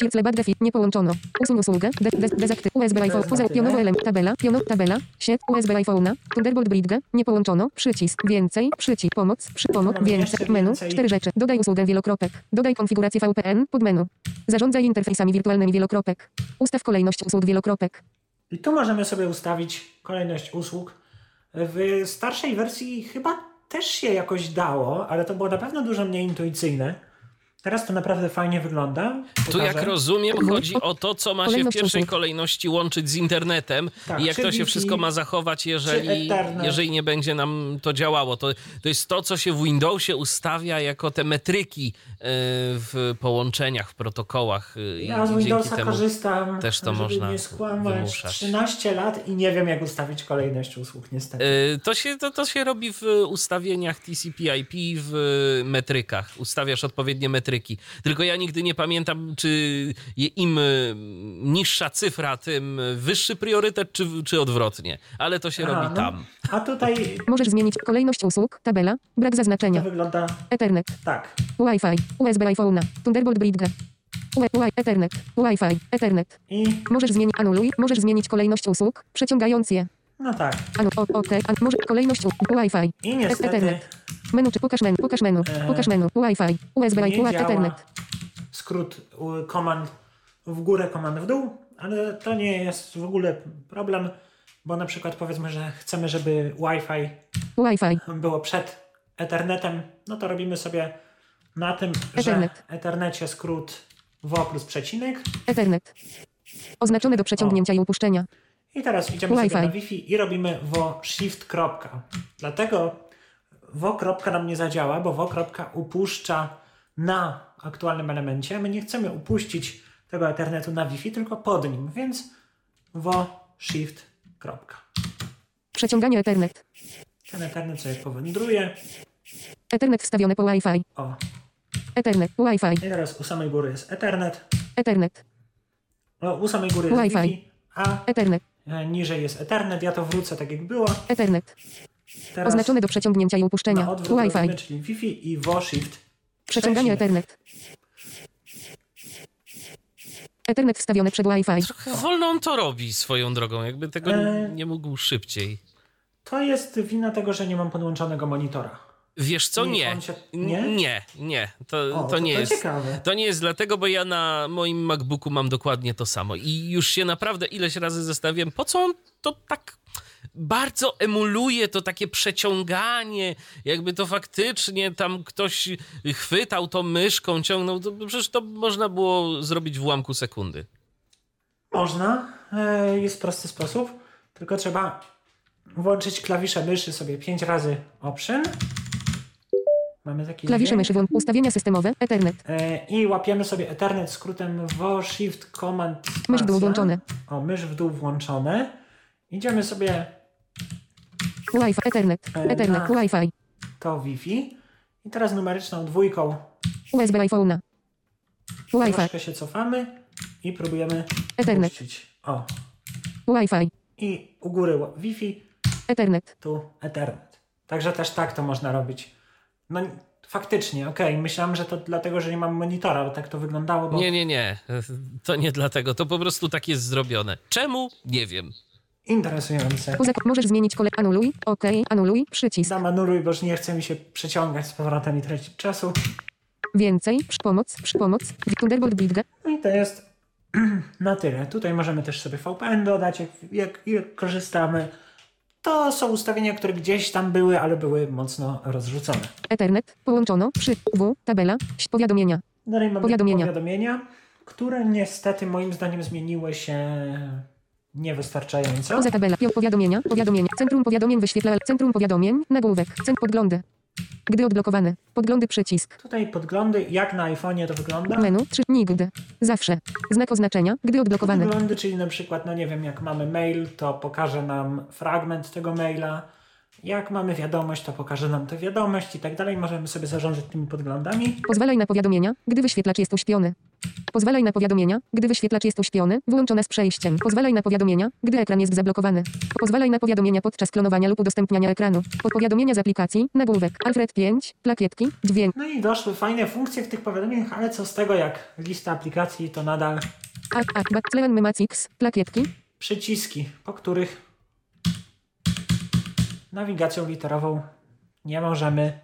Circle nie połączono. Usuń usługę, de, de, dezaktyw, USB iPhone, poza tyle. pionowo element, tabela, pionowo, tabela, sieć, USB iPhone'a, Thunderbolt Bridge, nie połączono, przycisk, więcej, przycisk, pomoc, przy, pomoc, więcej, menu, cztery rzeczy, dodaj usługę wielokropek, dodaj konfigurację VPN, pod menu, zarządzaj interfejsami wirtualnymi wielokropek, ustaw kolejność usług wielokropek, I tu możemy sobie ustawić kolejność usług. W starszej wersji chyba też się jakoś dało, ale to było na pewno dużo mniej intuicyjne. Teraz to naprawdę fajnie wygląda. Tu jak Pokażę. rozumiem chodzi o to, co ma się w pierwszej kolejności łączyć z internetem Tak, i jak to się wszystko ma zachować, jeżeli, jeżeli nie będzie nam to działało. To, to jest to, co się w Windowsie ustawia jako te metryki e, w połączeniach, w protokołach e, Ja z Windowsa temu korzystam, też to żeby można nie skłamać, wymuszać. 13 lat i nie wiem jak ustawić kolejność usług niestety. E, To się, to, to się robi w ustawieniach TCP/IP w metrykach. Ustawiasz odpowiednie metryki. Tylko ja nigdy nie pamiętam, czy im e, niższa cyfra, tym wyższy priorytet, czy, czy odwrotnie. Ale to się Aha, robi no. tam. A tutaj możesz zmienić kolejność usług, tabela, brak to zaznaczenia, wygląda Ethernet, tak. Wi-Fi, USB iPhone'a, Thunderbolt Bridge, Ethernet, Wi-Fi, Ethernet, I możesz zmienić, anuluj, możesz zmienić kolejność usług, przeciągając je, no tak. Anu, o, OK, an, może kolejność usług, Wi-Fi, I niestety Ethernet, menu, czy pokaż menu, pokaż menu, E, pokaż menu, Wi-Fi, USB, nie działa Ethernet, skrót komand w górę, komand w dół, ale to nie jest w ogóle problem, bo na przykład powiedzmy, że chcemy, żeby Wi-Fi Wi-Fi, było przed Ethernetem, no to robimy sobie na tym, Ethernet. że Ethernecie skrót WO plus przecinek. Ethernet, oznaczone do przeciągnięcia i upuszczenia, i teraz idziemy Wi-Fi. sobie na Wi-Fi i robimy WO shift kropka. Dlatego WO kropka nam nie zadziała, bo WO kropka upuszcza na aktualnym elemencie. My nie chcemy upuścić tego Ethernetu na Wi-Fi, tylko pod nim, więc WO shift kropka. przeciąganie Ethernet, Ten Ethernet sobie powędruje. Ethernet wstawione po Wi-Fi, O, Ethernet, Wi-Fi, i teraz u samej góry jest Ethernet, Ethernet, o, u samej góry jest Wi-Fi. Wi-Fi, a Ethernet, e, niżej jest Ethernet. Ja to wrócę tak jak było. Ethernet, Teraz oznaczone do przeciągnięcia i upuszczenia, na odwrót Wi-Fi, robimy, czyli Wi-Fi i WO shift przeciąganie. Ethernet, Ethernet wstawiony przed Wi-Fi, Trochę wolno on to robi swoją drogą, jakby tego E. nie mógł szybciej. To jest wina tego, że nie mam podłączonego monitora. Wiesz co? Się- Nie? nie? Nie, nie. To, O, to nie to jest. ciekawe. To nie jest dlatego, bo ja na moim MacBooku mam dokładnie to samo. I już się naprawdę ileś razy zastanawiam, po co on to tak bardzo emuluje to takie przeciąganie, jakby to faktycznie tam ktoś chwytał to myszką, ciągnął, to przecież to można było zrobić w ułamku sekundy. Można, e, jest prosty sposób, tylko trzeba włączyć klawisze myszy sobie 5 razy option. Mamy taki klawisze myszy, włącz, ustawienia systemowe, Ethernet, E, I łapiemy sobie Ethernet skrótem WO Shift Command mysz w dół włączone, O, mysz w dół włączone. Idziemy sobie Wi-Fi, Ethernet, E, Ethernet, na- Wi-Fi, to Wi-Fi i teraz numeryczną dwójką USB iPhone'a, Wi-Fi. Troszkę się cofamy i próbujemy Ethernet. puścić. O. Wi-Fi. I u góry Wi-Fi, Ethernet. tu Ethernet. Także też tak to można robić. No faktycznie, okej. Myślałem, że to dlatego, że nie mam monitora, bo tak to wyglądało, bo Nie, nie, nie. To nie dlatego. To po prostu tak jest zrobione. Czemu? Nie wiem. Interesujące. Możesz zmienić kole. Anuluj. OK. Anuluj. Przycisk. Dam anuluj, bo już nie chce mi się przeciągać z powrotem i tracić czasu. Więcej. Przy pomoc. Przy pomoc. Thunderbolt. No i to jest [CLEARS THROAT] na tyle. Tutaj możemy też sobie VPN dodać, jak, jak, jak korzystamy. To są ustawienia, które gdzieś tam były, ale były mocno rozrzucone. Ethernet. Połączono. Przy. W. Tabela. Powiadomienia. Dalej mamy Powiadomienia. powiadomienia, które niestety moim zdaniem zmieniły się niewystarczająco. Poza tabela. Powiadomienia. Powiadomienia. Centrum powiadomień wyświetla. Centrum powiadomień. Nagłówek. Cent podglądy. Gdy odblokowane. Podglądy przycisk. Tutaj podglądy, jak na iPhone'ie to wygląda. Menu. 3. Nigdy. Zawsze. Znak oznaczenia. Gdy odblokowany. Wyglądy, czyli na przykład, no nie wiem, jak mamy mail, to pokaże nam fragment tego maila. Jak mamy wiadomość, to pokaże nam tę wiadomość i tak dalej. Możemy sobie zarządzać tymi podglądami. Pozwalaj na powiadomienia, gdy wyświetlacz jest uśpiony. Pozwalaj na powiadomienia, gdy wyświetlacz jest uśpiony, włączone z przejściem. Pozwalaj na powiadomienia, gdy ekran jest zablokowany. Pozwalaj na powiadomienia podczas klonowania lub udostępniania ekranu. Powiadomienia z aplikacji, nagłówek, Alfred 5, plakietki, dźwięk, No i doszły fajne funkcje w tych powiadomieniach, ale co z tego, jak lista aplikacji, to nadal a, a, plakietki, przyciski, po których nawigacją literową nie możemy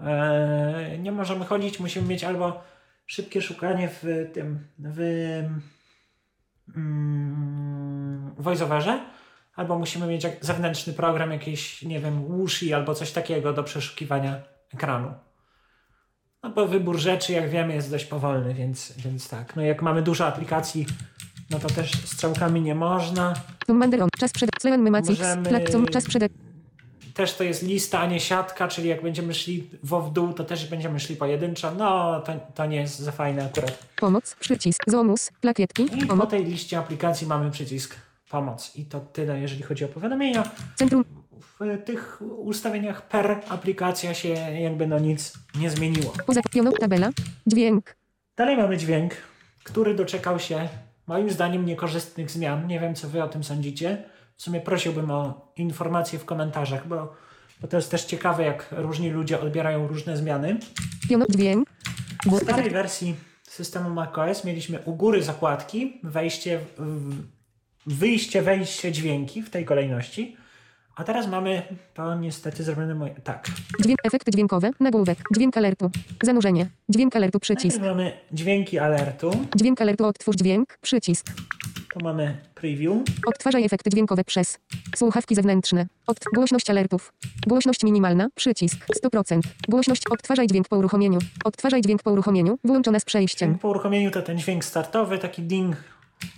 e, nie możemy chodzić. Musimy mieć albo szybkie szukanie w tym w mm, voiceoverze, albo musimy mieć zewnętrzny program, jakiś, nie wiem, Wushi albo coś takiego do przeszukiwania ekranu. No bo wybór rzeczy, jak wiemy, jest dość powolny, więc, więc tak. No jak mamy dużo aplikacji, no to też strzałkami nie można. Czas przed, Możemy- czas przed, Też to jest lista, a nie siatka, czyli jak będziemy szli wo w dół, to też będziemy szli pojedynczo. No, to, to nie jest za fajne akurat. pomoc, przycisk, zomus, plakietki, I po tej liście aplikacji mamy przycisk pomoc. I to tyle, jeżeli chodzi o powiadomienia. centrum, W tych ustawieniach per aplikacja się jakby no nic nie zmieniło. poza, tabela, dźwięk, Dalej mamy dźwięk, który doczekał się moim zdaniem niekorzystnych zmian. Nie wiem, co wy o tym sądzicie. W sumie prosiłbym o informacje w komentarzach, bo, bo to jest też ciekawe, jak różni ludzie odbierają różne zmiany. dźwięk, W starej wersji systemu macOS mieliśmy u góry zakładki, wejście, wyjście, wejście, dźwięki w tej kolejności. A teraz mamy to niestety zrobione moje, tak. dźwięk, efekty dźwiękowe, nagłówek, dźwięk alertu, zanurzenie, dźwięk alertu, przycisk, Najpierw mamy dźwięki alertu, dźwięk alertu, odtwórz dźwięk, przycisk, tu mamy preview, Odtwarzaj efekty dźwiękowe przez słuchawki zewnętrzne. Od głośność alertów. Głośność minimalna. Przycisk 100%. Głośność odtwarzaj dźwięk po uruchomieniu. Odtwarzaj dźwięk po uruchomieniu. Włączona z przejściem. po uruchomieniu to ten dźwięk startowy, taki ding,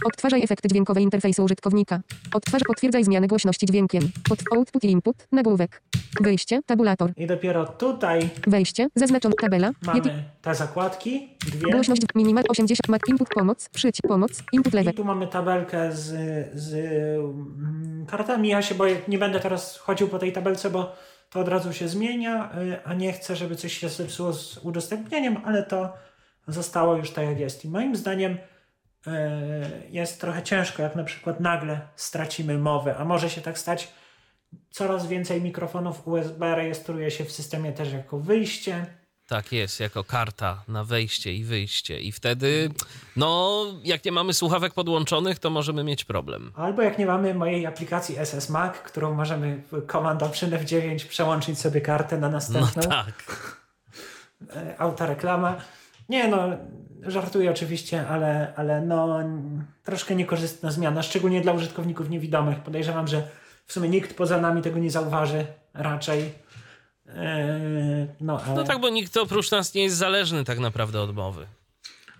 Odtwarzaj efekty dźwiękowe interfejsu użytkownika. Odtwarz potwierdzaj zmiany głośności dźwiękiem. Pod output i input. Nagłówek. Wyjście. Tabulator. i dopiero tutaj Wejście. Zaznaczona tabela. Mamy te zakładki, dwie. Głośność minimal 80. Mat input pomoc. Przycisk pomoc. Input. I tu mamy tabelkę z, z mm, kartami. Ja się boję, nie będę teraz chodził po tej tabelce, bo to od razu się zmienia, y, a nie chcę, żeby coś się zepsuło z udostępnieniem, ale to zostało już tak jak jest. I moim zdaniem jest trochę ciężko, jak na przykład nagle stracimy mowę, a może się tak stać. Coraz więcej mikrofonów USB rejestruje się w systemie też jako wyjście. Tak jest, jako karta na wejście i wyjście. I wtedy, no, jak nie mamy słuchawek podłączonych, to możemy mieć problem. Albo jak nie mamy mojej aplikacji SS Mac, którą możemy Command Option F9 przełączyć sobie kartę na No następną. tak. E, Autoreklama. Nie no, żartuję oczywiście, ale, ale no troszkę niekorzystna zmiana, szczególnie dla użytkowników niewidomych. Podejrzewam, że w sumie nikt poza nami tego nie zauważy raczej. E, no, ale, No tak, bo nikt oprócz nas nie jest zależny tak naprawdę od mowy.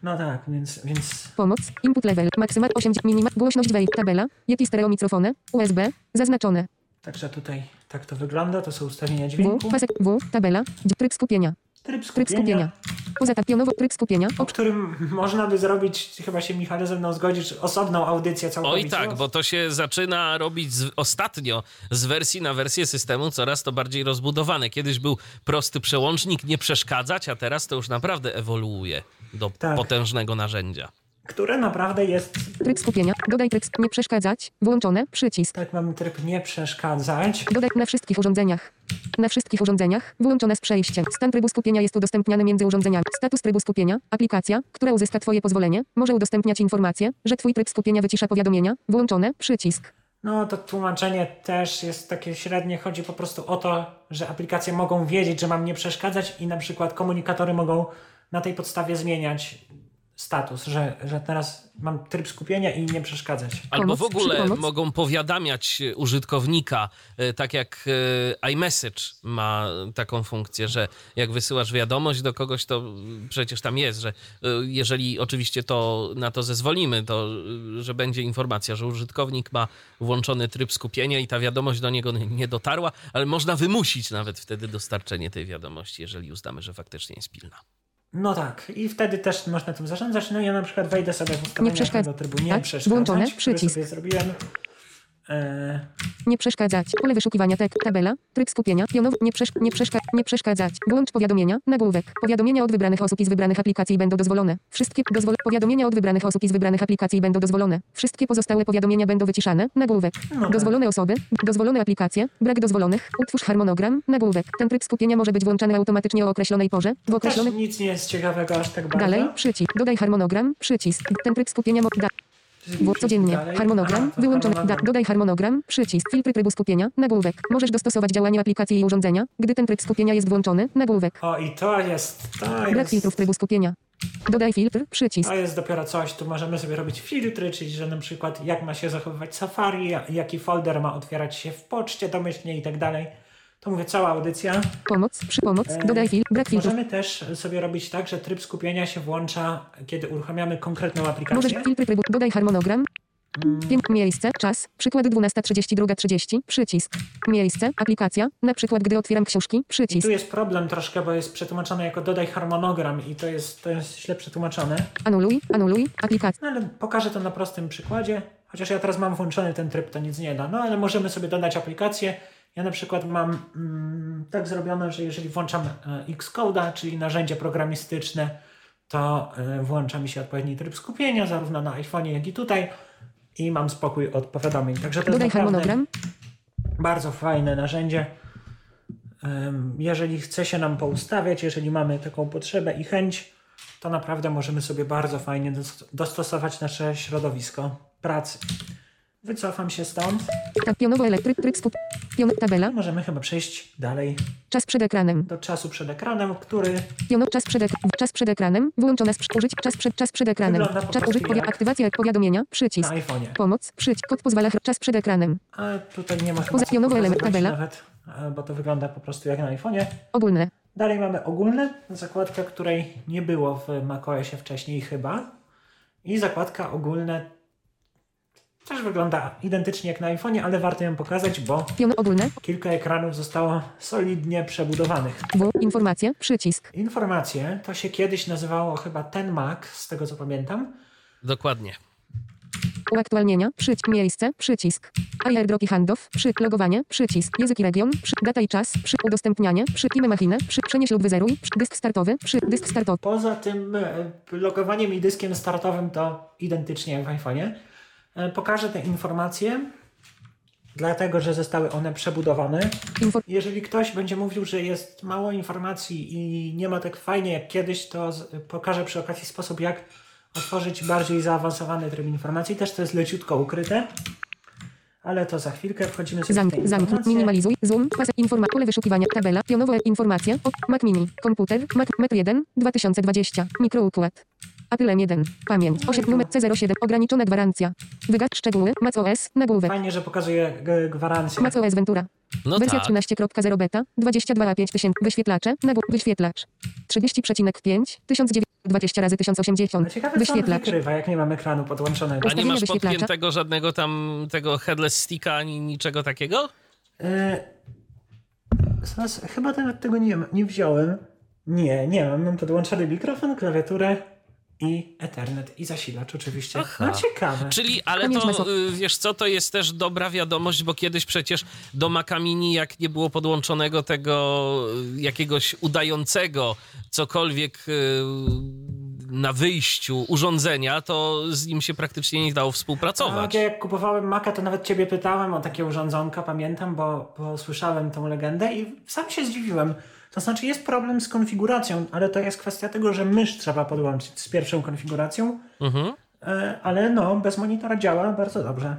no tak, więc, więc Pomoc. Input level. Maksymal 80. Minima. Głośność wejść. Tabela. Yeti stereo mikrofony. USB. Zaznaczone. także tutaj tak to wygląda. To są ustawienia W. dźwięku. Pasek. W. Tabela. Tryb skupienia. Tryb Tryb skupienia. Poza tak pionowo tryb skupienia. o którym można by zrobić, chyba się Michale ze mną zgodzisz, osobną audycję całkowicie. Oj tak, bo to się zaczyna robić z, ostatnio z wersji na wersję systemu coraz to bardziej rozbudowane. Kiedyś był prosty przełącznik, nie przeszkadzać, a teraz to już naprawdę ewoluuje do Tak. potężnego narzędzia. Które naprawdę jest, Tryb skupienia. Dodaj tryb nie przeszkadzać. Włączone. Przycisk. tak mamy tryb nie przeszkadzać. Dodaj na wszystkich urządzeniach. Na wszystkich urządzeniach. Wyłączone z przejściem. Stan trybu skupienia jest udostępniany między urządzeniami. Status trybu skupienia. Aplikacja, która uzyska Twoje pozwolenie, może udostępniać informacje, że Twój tryb skupienia wycisza powiadomienia. Włączone. Przycisk. No to tłumaczenie też jest takie średnie. Chodzi po prostu o to, że aplikacje mogą wiedzieć, że mam nie przeszkadzać i na przykład komunikatory mogą na tej podstawie zmieniać status, że, że teraz mam tryb skupienia i nie przeszkadzać. Albo w ogóle mogą powiadamiać użytkownika, e, tak jak e, iMessage ma taką funkcję, że jak wysyłasz wiadomość do kogoś, to przecież tam jest, że e, jeżeli oczywiście to na to zezwolimy, to że będzie informacja, że użytkownik ma włączony tryb skupienia i ta wiadomość do niego nie dotarła, ale można wymusić nawet wtedy dostarczenie tej wiadomości, jeżeli uznamy, że faktycznie jest pilna. No tak, i wtedy też można tym zarządzać. No ja na przykład wejdę sobie w ustawienia przeszkadza- tego trybu nie tak, przeszkadzać, włączone, przycisk. sobie zrobiłem. E, Nie przeszkadzać. Pole wyszukiwania tek. Tabela. Tryb skupienia. Pionowo. Nie, przesz nie, przeszka nie przeszkadzać. Wyłącz powiadomienia. Nagłówek. Powiadomienia od wybranych osób i z wybranych aplikacji będą dozwolone. Wszystkie dozwol powiadomienia od wybranych osób i z wybranych aplikacji będą dozwolone. Wszystkie pozostałe powiadomienia będą wyciszane. Nagłówek. No tak. Dozwolone osoby. Dozwolone aplikacje. Brak dozwolonych. Utwórz harmonogram. Nagłówek. Ten tryb skupienia może być włączany automatycznie o określonej porze. W też określonym... nic nie jest ciekawego aż tak bardzo. Dalej. Przycisk. Dodaj harmonogram. Przycisk. Ten tryb skupienia... Mo- da w, codziennie. Dalej. Harmonogram. To Wyłączony. Harmonogram. dodaj harmonogram. Przycisk. Filtry trybu skupienia. Nagłówek. Możesz dostosować działanie aplikacji i urządzenia, gdy ten tryb skupienia jest włączony. Nagłówek. O i to jest, to Brak jest, filtrów trybu skupienia. Dodaj filtr. Przycisk. to jest dopiero coś. Tu możemy sobie robić filtry, czyli że na przykład jak ma się zachowywać Safari, jaki folder ma otwierać się w poczcie domyślnie i tak dalej. To mówię, cała audycja. Pomoc. Przy pomoc. Dodaj filtr. Brak filtrów. Możemy też sobie robić tak, że tryb skupienia się włącza, kiedy uruchamiamy konkretną aplikację. filtry trybu. Dodaj harmonogram. Wiem, miejsce, czas, przykład 12.32.30, przycisk. Miejsce, aplikacja, na przykład gdy otwieram książki, I przycisk. tu jest problem troszkę, bo jest przetłumaczone jako dodaj harmonogram i to jest, to jest źle przetłumaczone. Anuluj, anuluj, aplikacja. No ale pokażę to na prostym przykładzie. Chociaż ja teraz mam włączony ten tryb, to nic nie da. No ale możemy sobie dodać aplikację. Ja na przykład mam mm, tak zrobione, że jeżeli włączam e, Xcode'a, czyli narzędzie programistyczne, to e, włącza mi się odpowiedni tryb skupienia, zarówno na iPhone'ie, jak i tutaj. I mam spokój od powiadomień. Także to Dodaj harmonogram. bardzo fajne narzędzie. Jeżeli chce się nam poustawiać, jeżeli mamy taką potrzebę i chęć, to naprawdę możemy sobie bardzo fajnie dos- dostosować nasze środowisko pracy. Wycofam się stąd. Tak, pionowo elektryk, tryb skup. Pion, tabela, Możemy chyba przejść dalej czas przed ekranem. do czasu przed ekranem, który Piono, czas przed, ek czas przed ekranem, wyłączone z użyć, czas przed, czas przed ekranem. Po Czas użyć, powi- jak- aktywacja, powiadomienia, przycisk. na iPhone'ie. Pomoc, przyć, kod pozwala, czas przed ekranem. A tutaj nie ma chyba pionowo element, tabela. nawet, e, bo to wygląda po prostu jak na iPhone'ie. Ogólne. Dalej mamy ogólne, zakładka, której nie było w macOSie wcześniej chyba. I zakładka ogólne też wygląda identycznie jak na iPhone'ie, ale warto ją pokazać, bo Piono ogólne. kilka ekranów zostało solidnie przebudowanych. W, informacje, przycisk. Informacje to się kiedyś nazywało chyba ten Mac, z tego co pamiętam. Dokładnie. Uaktualnienia, przyć, miejsce, przycisk. Airdrop i handoff, przy, logowanie, przycisk. Język i region, przy, data i czas, przy, udostępnianie, przy, imię machinę, przy, przenieś lub wyzeruj, przy, dysk startowy, przy, dysk startowy. Poza tym e, logowaniem i dyskiem startowym to identycznie jak w iPhone'ie. E, Pokażę te informacje, dlatego że zostały one przebudowane. Jeżeli ktoś będzie mówił, że jest mało informacji i nie ma tak fajnie jak kiedyś, to pokażę przy okazji sposób, jak otworzyć bardziej zaawansowany tryb informacji. Też to jest leciutko ukryte, ale to za chwilkę wchodzimy sobie w zamknij, zamknij, informacje. minimalizuj, zoom, pas, informa, pole wyszukiwania, tabela, pionowo, informacje, o, Mac Mini, komputer, Mac, Metr 1, 2020, mikroukład. Apple M1, pamięć, 8, numer C07, ograniczona gwarancja. Wygas, szczegóły, macOS, nagłówek, Fajnie, że pokazuje g- gwarancję. macOS Ventura. No Wersja tak. 13.0 beta, 22,5000, wyświetlacze, nagłó- wyświetlacz. 30,5, 1920 razy 1080, No Ciekawe, co on wyświetlacz. wykrywa, jak nie mam ekranu podłączonego. A nie masz wyświetlacza. podpiętego żadnego tam tego headless sticka ani niczego takiego? E, zaraz, chyba te- tego nie, nie wziąłem. Nie, nie mam. Mam podłączony mikrofon, klawiaturę i Ethernet i zasilacz oczywiście. Aha. No ciekawe. Czyli, ale to, y, wiesz co, to jest też dobra wiadomość, bo kiedyś przecież do Maca Mini, jak nie było podłączonego tego y, jakiegoś udającego cokolwiek y, na wyjściu urządzenia, to z nim się praktycznie nie dało współpracować. ja jak kupowałem Maca, to nawet ciebie pytałem o takie urządzonka, pamiętam, bo, bo słyszałem tą legendę i sam się zdziwiłem. To znaczy jest problem z konfiguracją, ale to jest kwestia tego, że mysz trzeba podłączyć z pierwszą konfiguracją, Mhm. e, ale no, bez monitora działa bardzo dobrze.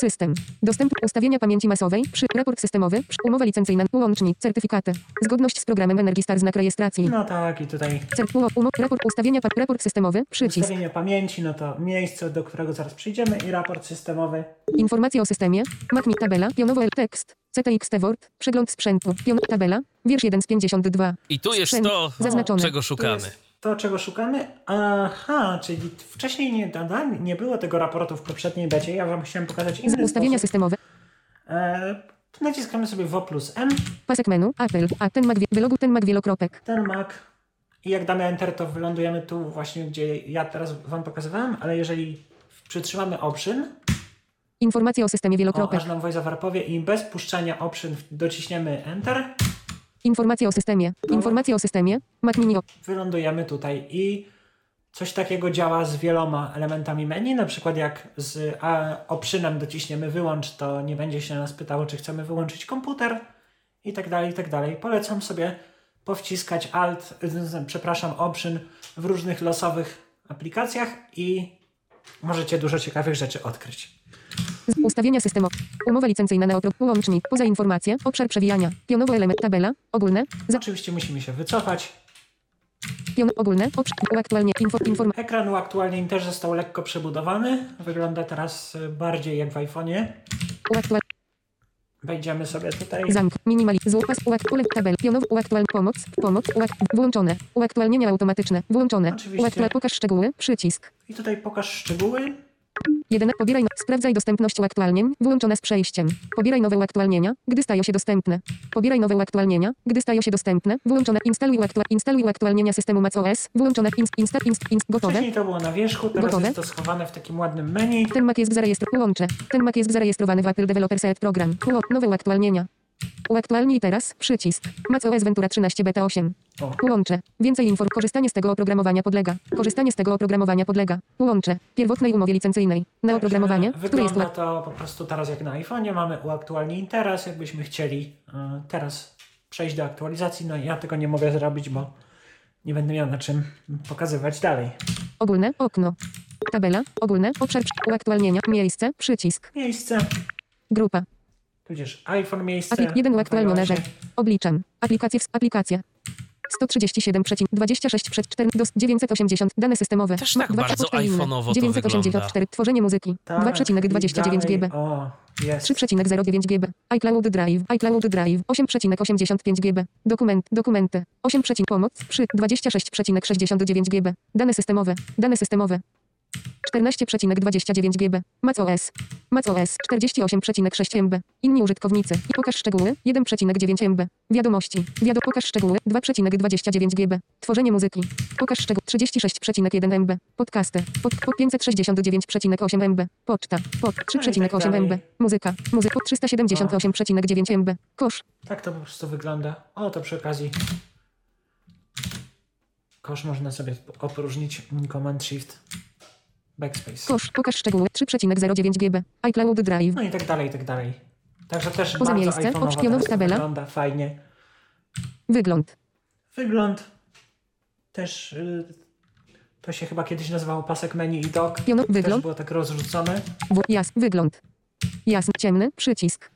System. Dostęp ustawienia pamięci masowej. Przy raport systemowy. Przy umowa licencyjna. Łącznik. Certyfikaty. Zgodność z programem Energy Star znak rejestracji. No tak, i tutaj Cer, umo, umo, raport ustawienia pa, raport systemowy. Przycisk. ustawienie pamięci, no to miejsce, do którego zaraz przyjdziemy i raport systemowy. Informacje o systemie. MacMi tabela. Pionowo L text. CTXT Word. Przegląd sprzętu. Pion tabela. Wiersz 1 z 52. I tu jest Sprzęt to, zaznaczone. czego szukamy. To, czego szukamy. Aha, czyli wcześniej nie, nie było tego raportu w poprzedniej becie. Ja wam chciałem pokazać inny Ustawienia sposób. systemowe. E, naciskamy sobie W plus M, Pasek menu. Apple. A ten Mac. Wylogu ten Mac wielokropek. ten Mac i jak damy Enter, to wylądujemy tu właśnie, gdzie ja teraz wam pokazywałem, ale jeżeli przytrzymamy Option, Informacje o systemie o, wielokropek. aż nam powie i bez puszczania Option dociśniemy Enter, Informacje o systemie. Informacje o systemie. Mac Mini. wylądujemy tutaj i coś takiego działa z wieloma elementami menu, na przykład jak z a, optionem dociśniemy wyłącz, to nie będzie się nas pytało, czy chcemy wyłączyć komputer i tak dalej, i tak dalej. Polecam sobie powciskać alt, przepraszam, option w różnych losowych aplikacjach i możecie dużo ciekawych rzeczy odkryć. Z- Ustawienia systemu. Umowa licencyjna na okrop. Łącznik. Poza informacje. Obszar przewijania. Pionowo element. Tabela. Ogólne. Za, Oczywiście musimy się wycofać. pion, ogólne. Obszar. Uaktualnie. Info, inform, Ekran uaktualnień też został lekko przebudowany. Wygląda teraz y, bardziej jak w iPhone'ie. uaktual, Wejdziemy sobie tutaj. zamk. Minimali. Złopas. Uakt, ulek, tabel. Pionowo. Uaktual. Pomoc. Pomoc. Uak, włączone. Uaktualnienia automatyczne. Włączone. Oczywiście. Uaktual. Pokaż szczegóły. Przycisk. I tutaj pokaż szczegóły. 1. Pobieraj. No, sprawdzaj dostępność uaktualnień. Włączone z przejściem. Pobieraj nowe uaktualnienia, gdy stają się dostępne. Pobieraj nowe uaktualnienia, gdy stają się dostępne. Włączone. Instaluj, uaktua- instaluj uaktualnienia systemu macOS. Włączone. Inst, insta, inst, inst, gotowe. Wcześniej to było na wierzchu, teraz Gotowe? jest to schowane w takim ładnym menu. Ten Mac jest zarejestrowany. Łączę. Ten Mac jest zarejestrowany w Apple Developer Select Program. Nowe uaktualnienia. Uaktualnij teraz. Przycisk. macOS Ventura 13 Beta 8. O. Łączę. Więcej inform. Korzystanie z tego oprogramowania podlega. Korzystanie z tego oprogramowania podlega. Łączę. Pierwotnej umowie licencyjnej. Na oprogramowanie, Także które jest Wygląda to po prostu teraz jak na iPhone'ie. Mamy uaktualnij teraz, jakbyśmy chcieli e, teraz przejść do aktualizacji. No ja tego nie mogę zrobić, bo nie będę miał na czym pokazywać dalej. Ogólne okno. Tabela. Ogólne. Obszar uaktualnienia. Miejsce. Przycisk. Miejsce, Grupa. Tudzież iPhone miejsce. Aplik 1 uaktualnione w rzecz. iOSie. Obliczam. Aplikacje. w- Aplikacja. 137,26,4 dos 980 dane systemowe. Też tak dwa- bardzo poczta inne. iPhone'owo to 984 tworzenie muzyki. Tak, 2,29 i GB. O, jest. 3,09 GB. iCloud Drive. iCloud Drive. 8,85 GB. Dokument. Dokumenty. 8, pomoc. Przy 26,69 GB. Dane systemowe. Dane systemowe. 14,29 GB. macOS. macOS 48,6 MB. Inni użytkownicy. I pokaż szczegóły. 1,9 MB. Wiadomości. Wiado pokaż szczegóły. 2,29 GB. Tworzenie muzyki. Pokaż szczegóły. 36,1 MB. Podcasty. Pod, pod 569,8 MB. Poczta. Pod 3,8 MB. Muzyka. Muzyka. Pod 378,9 MB. Kosz. Tak to po prostu wygląda. O, to przy okazji. Kosz można sobie opróżnić Command Shift Backspace. Kosz. Pokaż szczegóły. 3,09 GB. iCloud Drive. No i tak dalej, i tak dalej. Także też Poza bardzo miejsce, to tabela. wygląda fajnie. Wygląd. Wygląd też y, to się chyba kiedyś nazywało pasek menu i dock. Piono, Też wygląd. było tak rozrzucone. W, jas, wygląd. Jasny, ciemny, przycisk.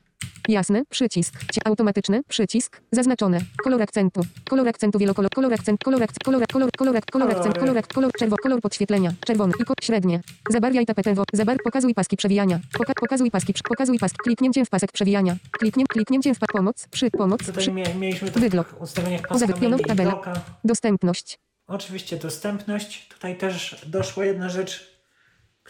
Jasny, przycisk. Automatyczny, przycisk. Zaznaczone. Kolor akcentu. Kolor akcentu wielokolor. Kolor akcent. Kolor akcent. Kolor, kolor, kolor, kolor akcent. Kolor, kolor, czerwo, kolor podświetlenia. Czerwony. I średnie. Zabarwiaj tapetę. Zabar, pokazuj paski przewijania. Poka, pokazuj paski. Pokazuj paski. Kliknięciem w pasek przewijania. Kliknie, kliknięciem w. Pomoc. Przy, pomoc. Tutaj Przy, mie- mieliśmy to Wygląd. w ustawieniach tabelę. dostępność. Oczywiście dostępność. Tutaj też doszła jedna rzecz,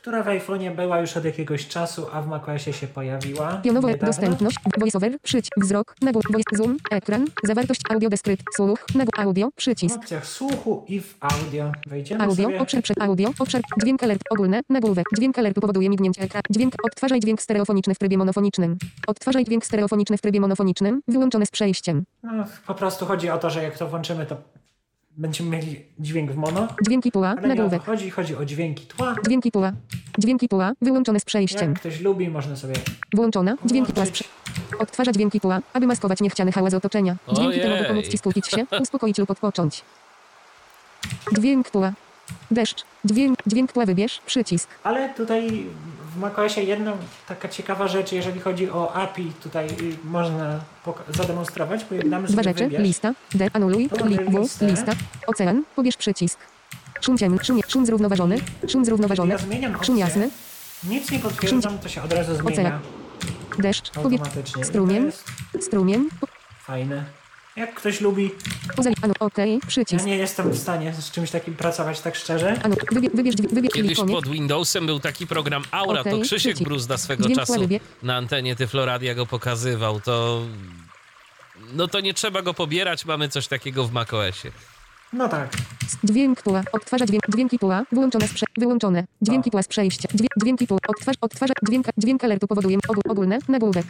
która w iPhone'ie była już od jakiegoś czasu, a w macOSie się pojawiła. Pionowo niedawno. dostępność, voiceover, przycisk, wzrok, nagłów, voice, zoom, ekran, zawartość, audio, deskrypt, słuch, nagłów, audio, W przycisk, opcjach słuchu i w audio. Wejdziemy audio, sobie. obszar przed audio, obszar, dźwięk alert, ogólne, nagłówek, dźwięk alertu powoduje mignięcie ekran, dźwięk, odtwarzaj dźwięk stereofoniczny w trybie monofonicznym, odtwarzaj dźwięk stereofoniczny w trybie monofonicznym, wyłączone z przejściem, No, po prostu chodzi o to, że jak to włączymy, to będziemy mieli dźwięk w mono. dźwięki puła, Ale nagłówek, chodzi, chodzi o dźwięki tła. dźwięki puła, dźwięki puła, wyłączone z przejściem, Jak ktoś lubi, można sobie włączona, dźwięki puła, odtwarza dźwięki puła, aby maskować niechciany hałas otoczenia, dźwięki te mogą pomóc ci skupić się, [LAUGHS] uspokoić lub odpocząć. Dźwięk puła, deszcz, dźwięk, dźwięk tła wybierz, przycisk, Ale tutaj w macOSie jedna taka ciekawa rzecz, jeżeli chodzi o API, tutaj y, można zademonstrować, damy Dwa rzeczy, wybierz, lista, D, anuluj, li, w, listę. lista, ocean, pobierz przycisk. Szum ciemny, szum, szum zrównoważony, szum zrównoważony, ja szum jasny, nic nie potwierdzam, to się od razu zmienia Ocean. deszcz, pobierz, strumiem, po- fajne. Jak ktoś lubi, anu, okej, ja przycisk, nie jestem w stanie z czymś takim pracować tak szczerze. anu, wybierz, wybierz, Kiedyś pod Windowsem był taki program Aura, to Okej, Krzysiek przycisk. Bruzda swego Dźwięk czasu na antenie Tyfloradia go pokazywał. To... No to nie trzeba go pobierać, mamy coś takiego w macOSie. No tak. dźwięk puła, odtwarza dźwięk, dźwięki puła, wyłączone z prze, wyłączone, dźwięki O. puła z przejścia, dźwięk, dźwięki puła, odtwarza, odtwarza, dźwięk, dźwięk alertu powoduje, ogól, ogólne, nagłówek,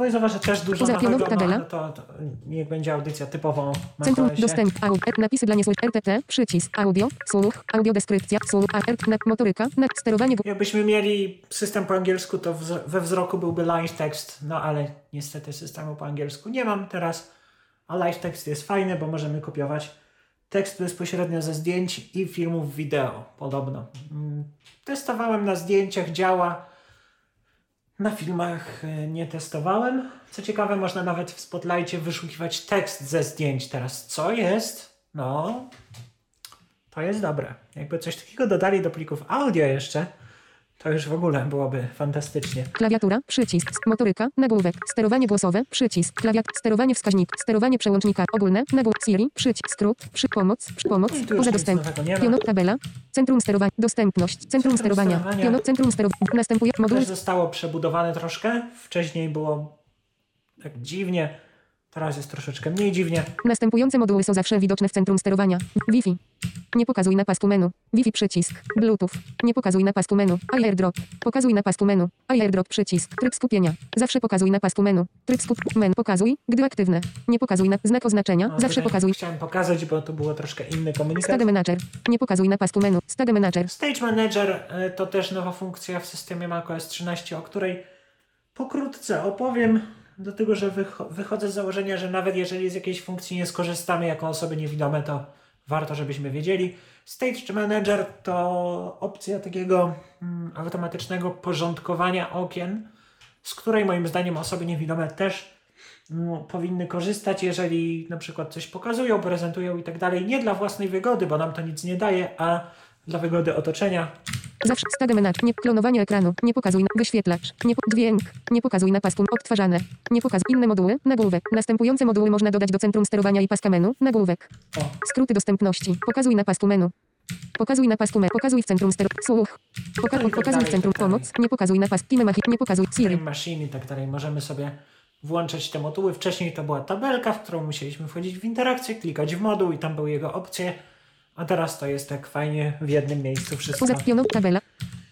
W VoiceOverze też dużo nowego tabela. no to, to niech będzie audycja typowo Centrum dostęp, audio, napisy dla niesłysz, RTT, przycisk, audio, słuch, audiodeskrypcja, słuch, AR, na, motoryka, na, sterowanie, Jakbyśmy mieli system po angielsku, to wz- we wzroku byłby live text, no ale niestety systemu po angielsku nie mam teraz, a live text jest fajny, bo możemy kopiować tekst bezpośrednio ze zdjęć i filmów wideo, podobno. Mm, Testowałem na zdjęciach, działa. Na filmach e, nie testowałem. Co ciekawe, można nawet w Spotlightie wyszukiwać tekst ze zdjęć teraz. Co jest? No, to jest dobre. Jakby coś takiego dodali do plików audio jeszcze, to już w ogóle byłoby fantastycznie. Klawiatura, przycisk, motoryka, nagłówek, sterowanie głosowe, przycisk, klawiat, sterowanie wskaźnik, sterowanie przełącznika, ogólne, nagłówek, Siri, przycisk, skrót, przy pomoc, przy pomoc, No poza nic dostęp, piono, tabela, centrum sterowania, dostępność, centrum, Centrum sterowania, sterowania. piono, centrum sterowania, następuje moduł, Też zostało przebudowane troszkę. Wcześniej było tak dziwnie, teraz jest troszeczkę mniej dziwnie. następujące moduły są zawsze widoczne w centrum sterowania, Wi-Fi, nie pokazuj na pasku menu, Wi-Fi przycisk, Bluetooth, nie pokazuj na pasku menu, AirDrop, pokazuj na pasku menu, AirDrop przycisk, tryb skupienia, zawsze pokazuj na pasku menu, tryb skup, menu, pokazuj, gdy aktywne, nie pokazuj na, znak oznaczenia, No, zawsze tutaj pokazuj, Chciałem pokazać, bo to było troszkę inny komunikat. Stag Manager. Nie pokazuj na pasku menu. Stag Manager. Stage Manager to też nowa funkcja w systemie macOS 13, o której pokrótce opowiem, dlatego że wycho- wychodzę z założenia, że nawet jeżeli z jakiejś funkcji nie skorzystamy jako osoby niewidome, to warto, żebyśmy wiedzieli. Stage Manager to opcja takiego mm, automatycznego porządkowania okien, z której moim zdaniem osoby niewidome też mm, powinny korzystać, jeżeli na przykład coś pokazują, prezentują i tak dalej, nie dla własnej wygody, bo nam to nic nie daje, a dla wygody otoczenia. Zawsze Stag Manager. Nie klonowanie ekranu. Nie pokazuj na wyświetlacz. Nie po, dźwięk. Nie pokazuj na pasku. Odtwarzane. Nie pokazuj inne moduły. Nagłówek. Następujące moduły można dodać do centrum sterowania i paska menu. Nagłówek. O, Skróty dostępności. Pokazuj na pasku menu. Pokazuj na pasku menu. Pokazuj w centrum sterowania. Słuch. Poka No pokazuj dalej, w centrum tak pomoc. Nie pokazuj na pas. Time Machi. Nie pokazuj Siri. I tak dalej. Możemy sobie włączać te moduły. Wcześniej to była tabelka, w którą musieliśmy wchodzić w interakcję, klikać w moduł i tam były jego opcje. A teraz to jest tak fajnie w jednym miejscu wszystko. Poza piono tabela.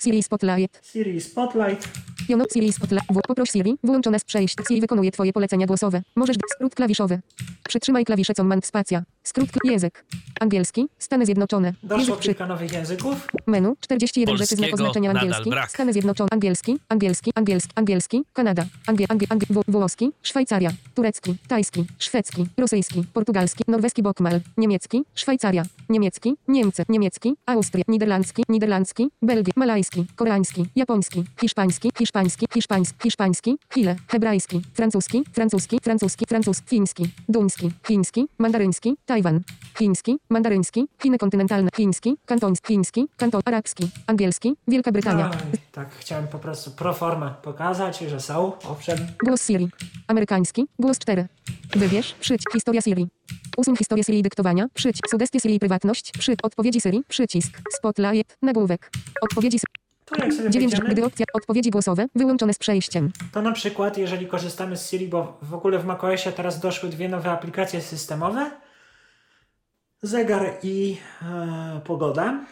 Siri Spotlight. Siri Spotlight. Piono Siri Spotlight. Poproś Siri. Wyłączona z przejść. Siri wykonuje Twoje polecenia głosowe. Możesz. Skrót klawiszowy. Przytrzymaj klawisze Command Spacja. Skrót język. Angielski. Stany Zjednoczone. Doszło Język przy kilka nowych języków. menu. 41 rzeczy znak oznaczenia angielski. brak. Stany Zjednoczone. Angielski. Angielski. Angielski. Angielski. Kanada. Angie, angie, angie, wło- włoski. Szwajcaria. Turecki. Tajski. Szwedzki. Rosyjski. Portugalski. Norweski Bokmal. Niemiecki. Szwajcaria. Niemiecki. Niemcy. Niemiecki. Austria. Niderlandzki. Niderlandzki. Belgia. Malajski. Koreański. Japoński. Hiszpański. Hiszpański. Hiszpański. Hiszpański. Chile. Hebrajski. Francuski. Francuski. Francuski. Francuski. Fiński. Duński. Chiński. Mandaryński. Tajwan. Chiński. Mandaryński. Chiny kontynentalne. Chiński. Kantoński. Chiński. Kanton. Arabski. Angielski. Wielka Brytania. No, tak, chciałem po prostu pro forma pokazać, że są, owszem. Głos Siri. Amerykański. Głos 4. Wybierz. Przycisk. Historia Siri. Usuń historię Siri dyktowania. Przycisk. Sugestie Siri prywatność. Przy. Odpowiedzi Siri. Przycisk. Spotlight. Nagłówek. Odpowiedzi Siri. Tu jak sobie 9, wejdziemy, gdy opcja odpowiedzi głosowe wyłączone z przejściem. to na przykład jeżeli korzystamy z Siri, bo w ogóle w macOSie teraz doszły dwie nowe aplikacje systemowe, zegar i e, pogoda.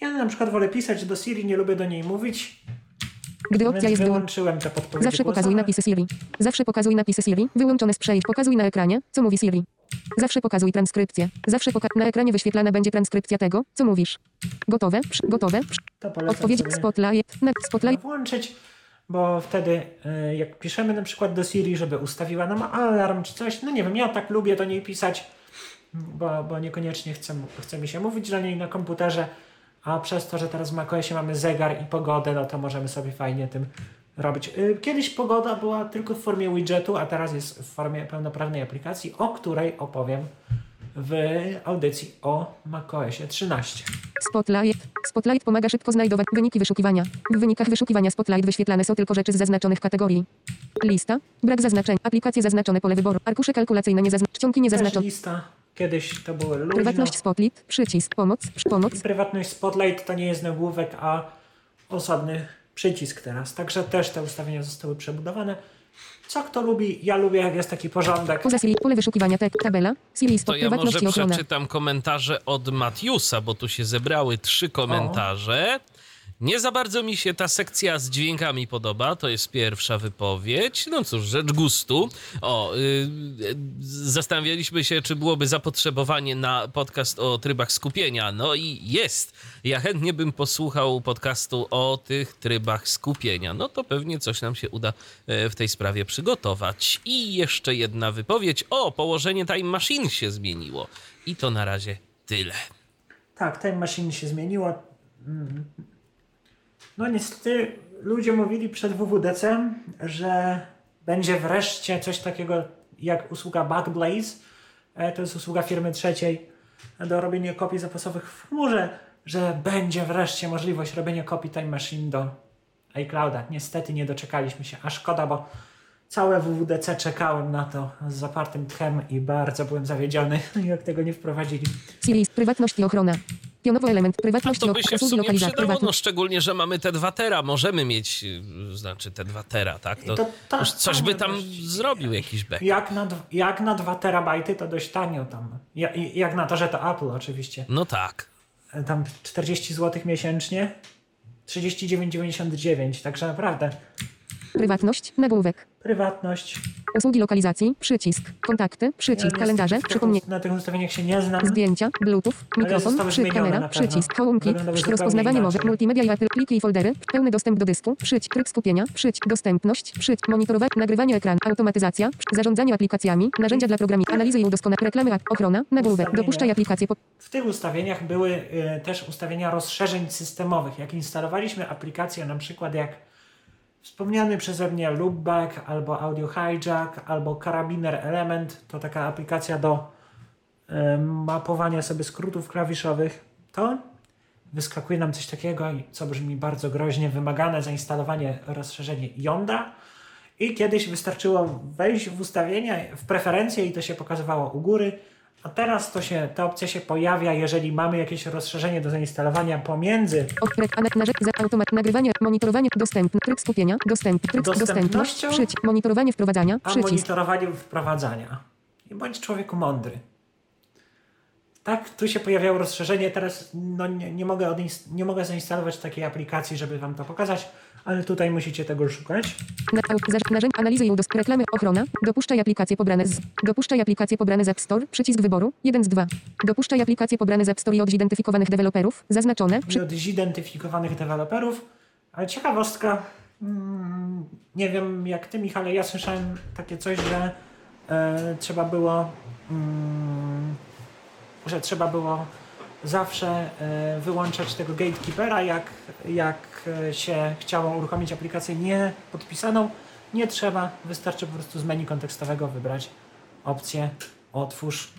Ja na przykład wolę pisać do Siri, nie lubię do niej mówić, Gdy opcja jest wyłączyłem te podpowiedzi Zawsze pokazuj głosowe. napisy Siri. Zawsze pokazuj napisy Siri. Wyłączone z przejść. Pokazuj na ekranie, co mówi Siri. Zawsze pokazuj transkrypcję. Zawsze poka- na ekranie wyświetlana będzie transkrypcja tego, co mówisz. Gotowe? Przy- gotowe? Polecam odpowiedź Spotlight. Na Spotlight. włączyć, bo wtedy e, jak piszemy na przykład do Siri, żeby ustawiła nam alarm czy coś, no nie wiem, ja tak lubię do niej pisać, bo, bo niekoniecznie chcę, chce mi się mówić do niej na komputerze, a przez to, że teraz w macOSie mamy zegar i pogodę, no to możemy sobie fajnie tym robić. Y, Kiedyś pogoda była tylko w formie widgetu, a teraz jest w formie pełnoprawnej aplikacji, o której opowiem w audycji o macOSie 13. Spotlight. Spotlight pomaga szybko znajdować wyniki wyszukiwania. W wynikach wyszukiwania Spotlight wyświetlane są tylko rzeczy z zaznaczonych kategorii. Lista. Brak zaznaczeń. Aplikacje zaznaczone pole wyboru. Arkusze kalkulacyjne niezaznaczone. Też niezaznaczone. lista. Kiedyś to były luźno. Prywatność Spotlight. Przycisk. Pomoc. Pomoc. I prywatność Spotlight to nie jest nagłówek, a osobny przycisk teraz. Także też te ustawienia zostały przebudowane. Co kto lubi? Ja lubię, jak jest taki porządek. Poza Siri. Pole wyszukiwania tek. Tabela. Siri To Spot. ja może przeczytam komentarze od Matiusa, bo tu się zebrały trzy komentarze. Nie za bardzo mi się ta sekcja z dźwiękami podoba, to jest pierwsza wypowiedź. No cóż, rzecz gustu. O, y, y, zastanawialiśmy się, czy byłoby zapotrzebowanie na podcast o trybach skupienia. No i jest. Ja chętnie bym posłuchał podcastu o tych trybach skupienia. No to pewnie coś nam się uda e, w tej sprawie przygotować. I jeszcze jedna wypowiedź. O, położenie Time Machine się zmieniło. I to na razie tyle. Tak, Time Machine się zmieniło. Mm. No niestety ludzie mówili przed WWDC, że będzie wreszcie coś takiego jak usługa Backblaze. E, To jest usługa firmy trzeciej do robienia kopii zapasowych w chmurze, że będzie wreszcie możliwość robienia kopii Time Machine do iClouda. Niestety nie doczekaliśmy się, a szkoda, bo całe WWDC czekałem na to z zapartym tchem i bardzo byłem zawiedziony, [LAUGHS] jak tego nie wprowadzili. Siri. Prywatność i ochrona. Pionowo element. A Prywatność i to by się w sumie przydało, no szczególnie, że mamy te 2 tera. Możemy mieć, y, znaczy te 2 tera, tak? To, I to tak, już coś by tam właściwie. zrobił jakiś back. Jak na, jak na 2 terabajty to dość tanio tam. Ja, i- jak na to, że to Apple oczywiście. No tak. Tam 40 zł miesięcznie. 39,99. Także naprawdę. Prywatność. Nagłówek. Prywatność. Usługi lokalizacji. Przycisk. Kontakty. Przycisk. niestety Kalendarze. Przypomnienia. Na tych ustawieniach się nie znam. Zdjęcia, Bluetooth, mikrofon, zostały przy, kamera, przycisk, zupełnie rozpoznawanie mowy, multimedia i apple, pliki i foldery, pełny dostęp do dysku, przyć, tryb skupienia, przyć, dostępność, przyć, monitorowanie, nagrywanie ekranu, automatyzacja, zarządzanie aplikacjami, narzędzia dla programu, analizy i udoskonalenia, reklamy, ochrona, nagłówek, dopuszczaj aplikacje, po, W tych ustawieniach były y, też ustawienia rozszerzeń systemowych. Jak instalowaliśmy aplikację na przykład jak wspomniany przeze mnie Loopback, albo Audio Hijack, albo Carabiner Element, to taka aplikacja do y, mapowania sobie skrótów klawiszowych, to wyskakuje nam coś takiego, co brzmi bardzo groźnie, wymagane zainstalowanie rozszerzenie Yonda. I kiedyś wystarczyło wejść w ustawienia, w preferencje i to się pokazywało u góry. A teraz to się, ta opcja się pojawia, jeżeli mamy jakieś rozszerzenie do zainstalowania pomiędzy odprek, ane, narzędzie, za automat, nagrywanie, monitorowanie, dostępny, tryb skupienia, tryb, dostępność, przyć, monitorowanie wprowadzania, a przycisk, monitorowaniem wprowadzania. I bądź człowieku mądry. Tak, tu się pojawiało rozszerzenie, teraz no, nie, nie, mogę odinst- nie mogę zainstalować takiej aplikacji, żeby Wam to pokazać, ale tutaj musicie tego szukać. narzędzie, analizy i udostępnienia, reklamy, ochrona, dopuszczaj aplikacje pobrane z, dopuszczaj aplikacje pobrane z App Store, przycisk wyboru, 1 z 2, dopuszczaj aplikacje pobrane z App Store i od zidentyfikowanych deweloperów, zaznaczone, i od zidentyfikowanych deweloperów. Ale ciekawostka, mm, nie wiem jak ty Michale, ja słyszałem takie coś, że e, trzeba było mm, że trzeba było zawsze e, wyłączać tego gatekeepera, jak, jak e, się chciało uruchomić aplikację nie podpisaną. Nie trzeba, wystarczy po prostu z menu kontekstowego wybrać opcję otwórz.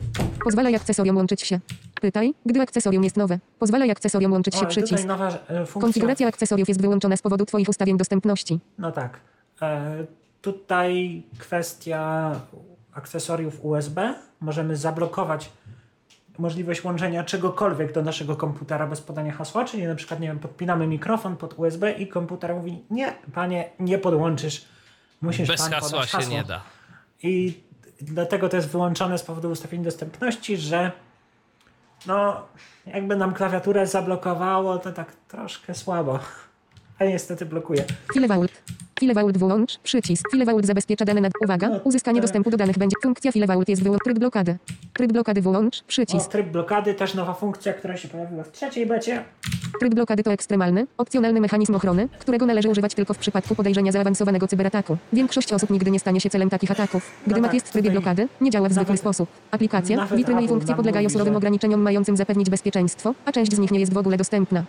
Pozwalaj akcesorium łączyć się. Pytaj, gdy akcesorium jest nowe. Pozwalaj akcesorium łączyć się O, ale przycisk. nowa e. Konfiguracja akcesoriów jest wyłączona z powodu Twoich ustawień dostępności. No tak. E, tutaj kwestia akcesoriów USB. Możemy zablokować możliwość łączenia czegokolwiek do naszego komputera bez podania hasła, czyli na przykład, nie wiem, podpinamy mikrofon pod USB i komputer mówi, nie, panie, nie podłączysz, musisz Bez pan hasła podać się hasło. nie da. I dlatego to jest wyłączone z powodu ustawień dostępności, że no, jakby nam klawiaturę zablokowało, to tak troszkę słabo. A niestety blokuje. File Vault. File Vault wyłącz. Przycisk. File Vault zabezpiecza dane nad. Uwaga. No, Uzyskanie tak. dostępu do danych będzie. Funkcja File Vault jest wyłącz. Tryb blokady. Tryb blokady wyłącz. O, Przycisk. tryb blokady, też nowa funkcja, która się pojawiła w trzeciej becie. Tryb blokady to ekstremalny, opcjonalny mechanizm ochrony, którego należy używać tylko w przypadku podejrzenia zaawansowanego cyberataku. Większość osób nigdy nie stanie się celem takich ataków. Gdy No tak, jest w trybie blokady, nie działa w zwykły nawet- sposób. Aplikacje, witryny i funkcje podlegają surowym ograniczeniom mającym zapewnić bezpieczeństwo, a część z nich nie jest w ogóle dostępna.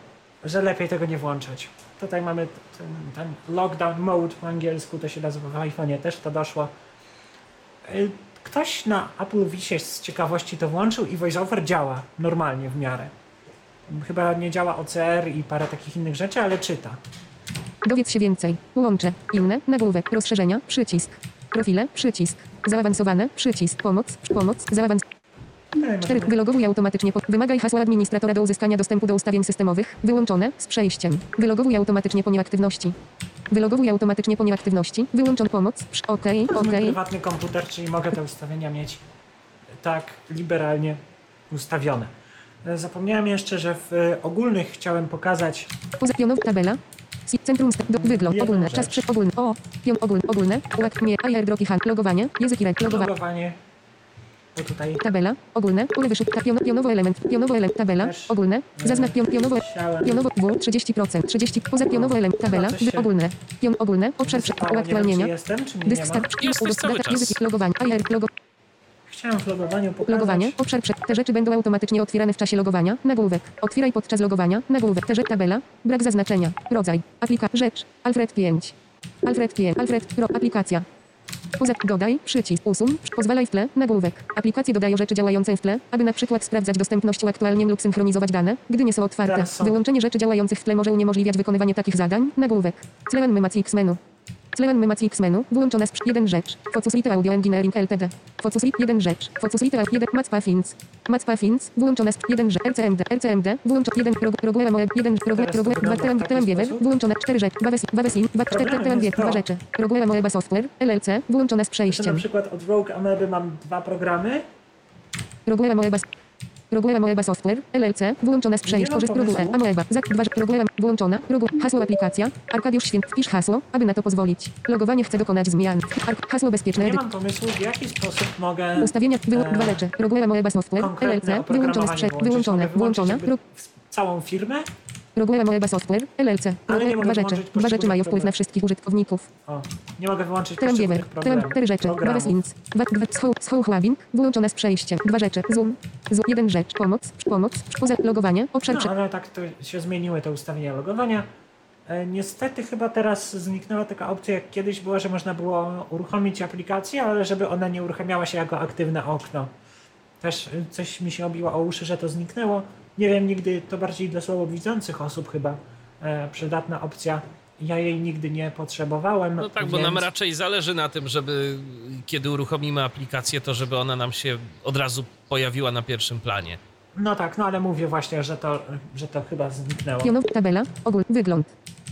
Że lepiej tego nie włączać. Tutaj mamy ten, ten lockdown mode po angielsku, to się nazywa w iPhone'ie, też to doszło. Y, Ktoś na Apple Visie z ciekawości to włączył i VoiceOver działa normalnie w miarę. Chyba nie działa OCR i parę takich innych rzeczy, ale czyta. Dowiedz się więcej. Łącze. Inne. Nagłówek. Rozszerzenia. Przycisk. Profile. Przycisk. Zaawansowane. Przycisk. Pomoc. Pomoc. Zaawans. No i 4. możemy- Wylogowuj automatycznie. Po... Wymagaj hasła administratora do uzyskania dostępu do ustawień systemowych. Wyłączone. Z przejściem. Wylogowuj automatycznie po nieaktywności. Wylogowuj automatycznie po nieaktywności. Wyłączon pomoc. Psz, Okej, To prywatny komputer, czyli mogę te ustawienia mieć tak liberalnie ustawione. Zapomniałem jeszcze, że w e, ogólnych chciałem pokazać Poza tabela. Centrum do, wygląd ogólny, czas przed ogólny, o, pion ogólny, ogólne, ułak, mnie, airdrop i hand, logowanie, języki rek, logowanie, logowanie, bo tutaj tabela, ogólne, pole wyszuk, ta, pion, pionowo element, pionowo element, tabela, Też, ogólne, zaznak pion, pionowo, pionowo, w, 30%, 30, poza pionowo element, tabela, się- wy, ogólne, pion, ogólne, obszar prze- wysypało, nie wiem, czy uaktualnienia, jestem, czy mnie dysk nie ma. start, Jesteś udostępnia- cały czas. język, logowanie, air, logo, Chciałem w logowaniu pokazać. Logowanie, obszar przed. Te rzeczy będą automatycznie otwierane w czasie logowania. Nagłówek. Otwieraj podczas logowania. Nagłówek. Te rzeczy tabela. Brak zaznaczenia. Rodzaj. Aplika. Rzecz. Alfred 5. Alfred 5. Alfred. Pro. Aplikacja. Poza. Dodaj. Przycisk. Usuń. Pozwalaj w tle. Nagłówek. Aplikacje dodają rzeczy działające w tle, aby na przykład sprawdzać dostępność aktualnie lub synchronizować dane, gdy nie są otwarte. Wyłączenie rzeczy działających w tle może uniemożliwiać wykonywanie takich zadań. Nagłówek. Clean Memac X menu. Clean Memac X menu. Włączone z jeden rzecz. Focus Lite Audio Engineering Ltd. Focus Lite jeden rzecz. Focus Lite Audio 1 Mac Puffins. Mac Puffins. Włączone z jeden rzecz. RCMD. RCMD. Włączone jeden prog- program moje jeden program Teraz to program dwa wygląda w taki TM wiewer. sposób. Włączone cztery rzeczy. Program Moeba Software. LLC. Włączone z Że na przejściem. przykład od Rogue Ameby mam dwa programy. Program Moeba Program Moeba Software, LLC, włączone z przejść, korzyst. Program Amoeba, zak, dwa, program, włączona, program, hasło aplikacja, Arkadiusz Święt, wpisz hasło, aby na to pozwolić. Logowanie chce dokonać zmian. Ark, hasło bezpieczne, Nie mam pomysłu, w jaki sposób mogę ustawienia, wyłą, e, dwa rzeczy, program Moeba Software, konkretne LLC, wyłączone z oprogramowanie prze, włączyć. wyłączone, Mogę wyłączyć włączona, jakby pro, w- całą firmę. Program Moeba Software, LLC, Ale nie mogę dwa rzeczy, dwa rzeczy mają wpływ na wszystkich użytkowników. O, nie mogę wyłączyć programów. cztery rzeczy, dwa programów. wesins, dwa, dwa, schoł, schoł hłabing, wyłączone z przejściem, dwa rzeczy, zoom, zoom, jeden rzecz, pomoc, pomoc, poza logowanie, obszar No, ale tak to się zmieniły te ustawienia logowania. E, niestety chyba teraz zniknęła taka opcja, jak kiedyś była, że można było uruchomić aplikację, ale żeby ona nie uruchamiała się jako aktywne okno. Też coś mi się obiło o uszy, że to zniknęło. Nie wiem, nigdy to bardziej dla słabowidzących osób chyba e, przydatna opcja. Ja jej nigdy nie potrzebowałem. No tak, bo więc... nam raczej zależy na tym, żeby kiedy uruchomimy aplikację, to żeby ona nam się od razu pojawiła na pierwszym planie. No tak, no ale mówię właśnie, że to, że to chyba zniknęło. Tabela, ogól, wygląd.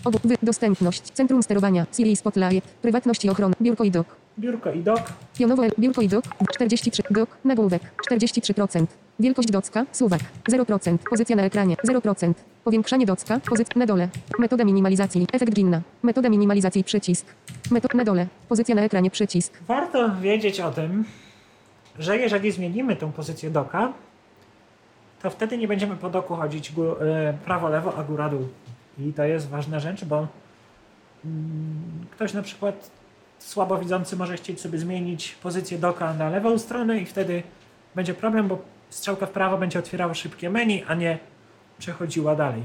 Ogól, wy, dostępność, centrum sterowania, Siri Spotlight, prywatność i ochrona, biurko i dok. Biurko i dok. Pionowo, biurko i dok, 43, dok, nagłówek, 43%. Wielkość docka, suwak, 0%. Pozycja na ekranie, 0%. Powiększanie docka, pozycja na dole. Metoda minimalizacji, efekt Ginna. Metoda minimalizacji, przycisk. Metod na dole. Pozycja na ekranie, przycisk. Warto wiedzieć o tym, że jeżeli zmienimy tą pozycję doka, to wtedy nie będziemy po doku chodzić gó- e, prawo-lewo, a góra-dół. I to jest ważna rzecz, bo mm, ktoś na przykład słabowidzący może chcieć sobie zmienić pozycję doka na lewą stronę i wtedy będzie problem, bo strzałka w prawo będzie otwierała szybkie menu, a nie przechodziła dalej.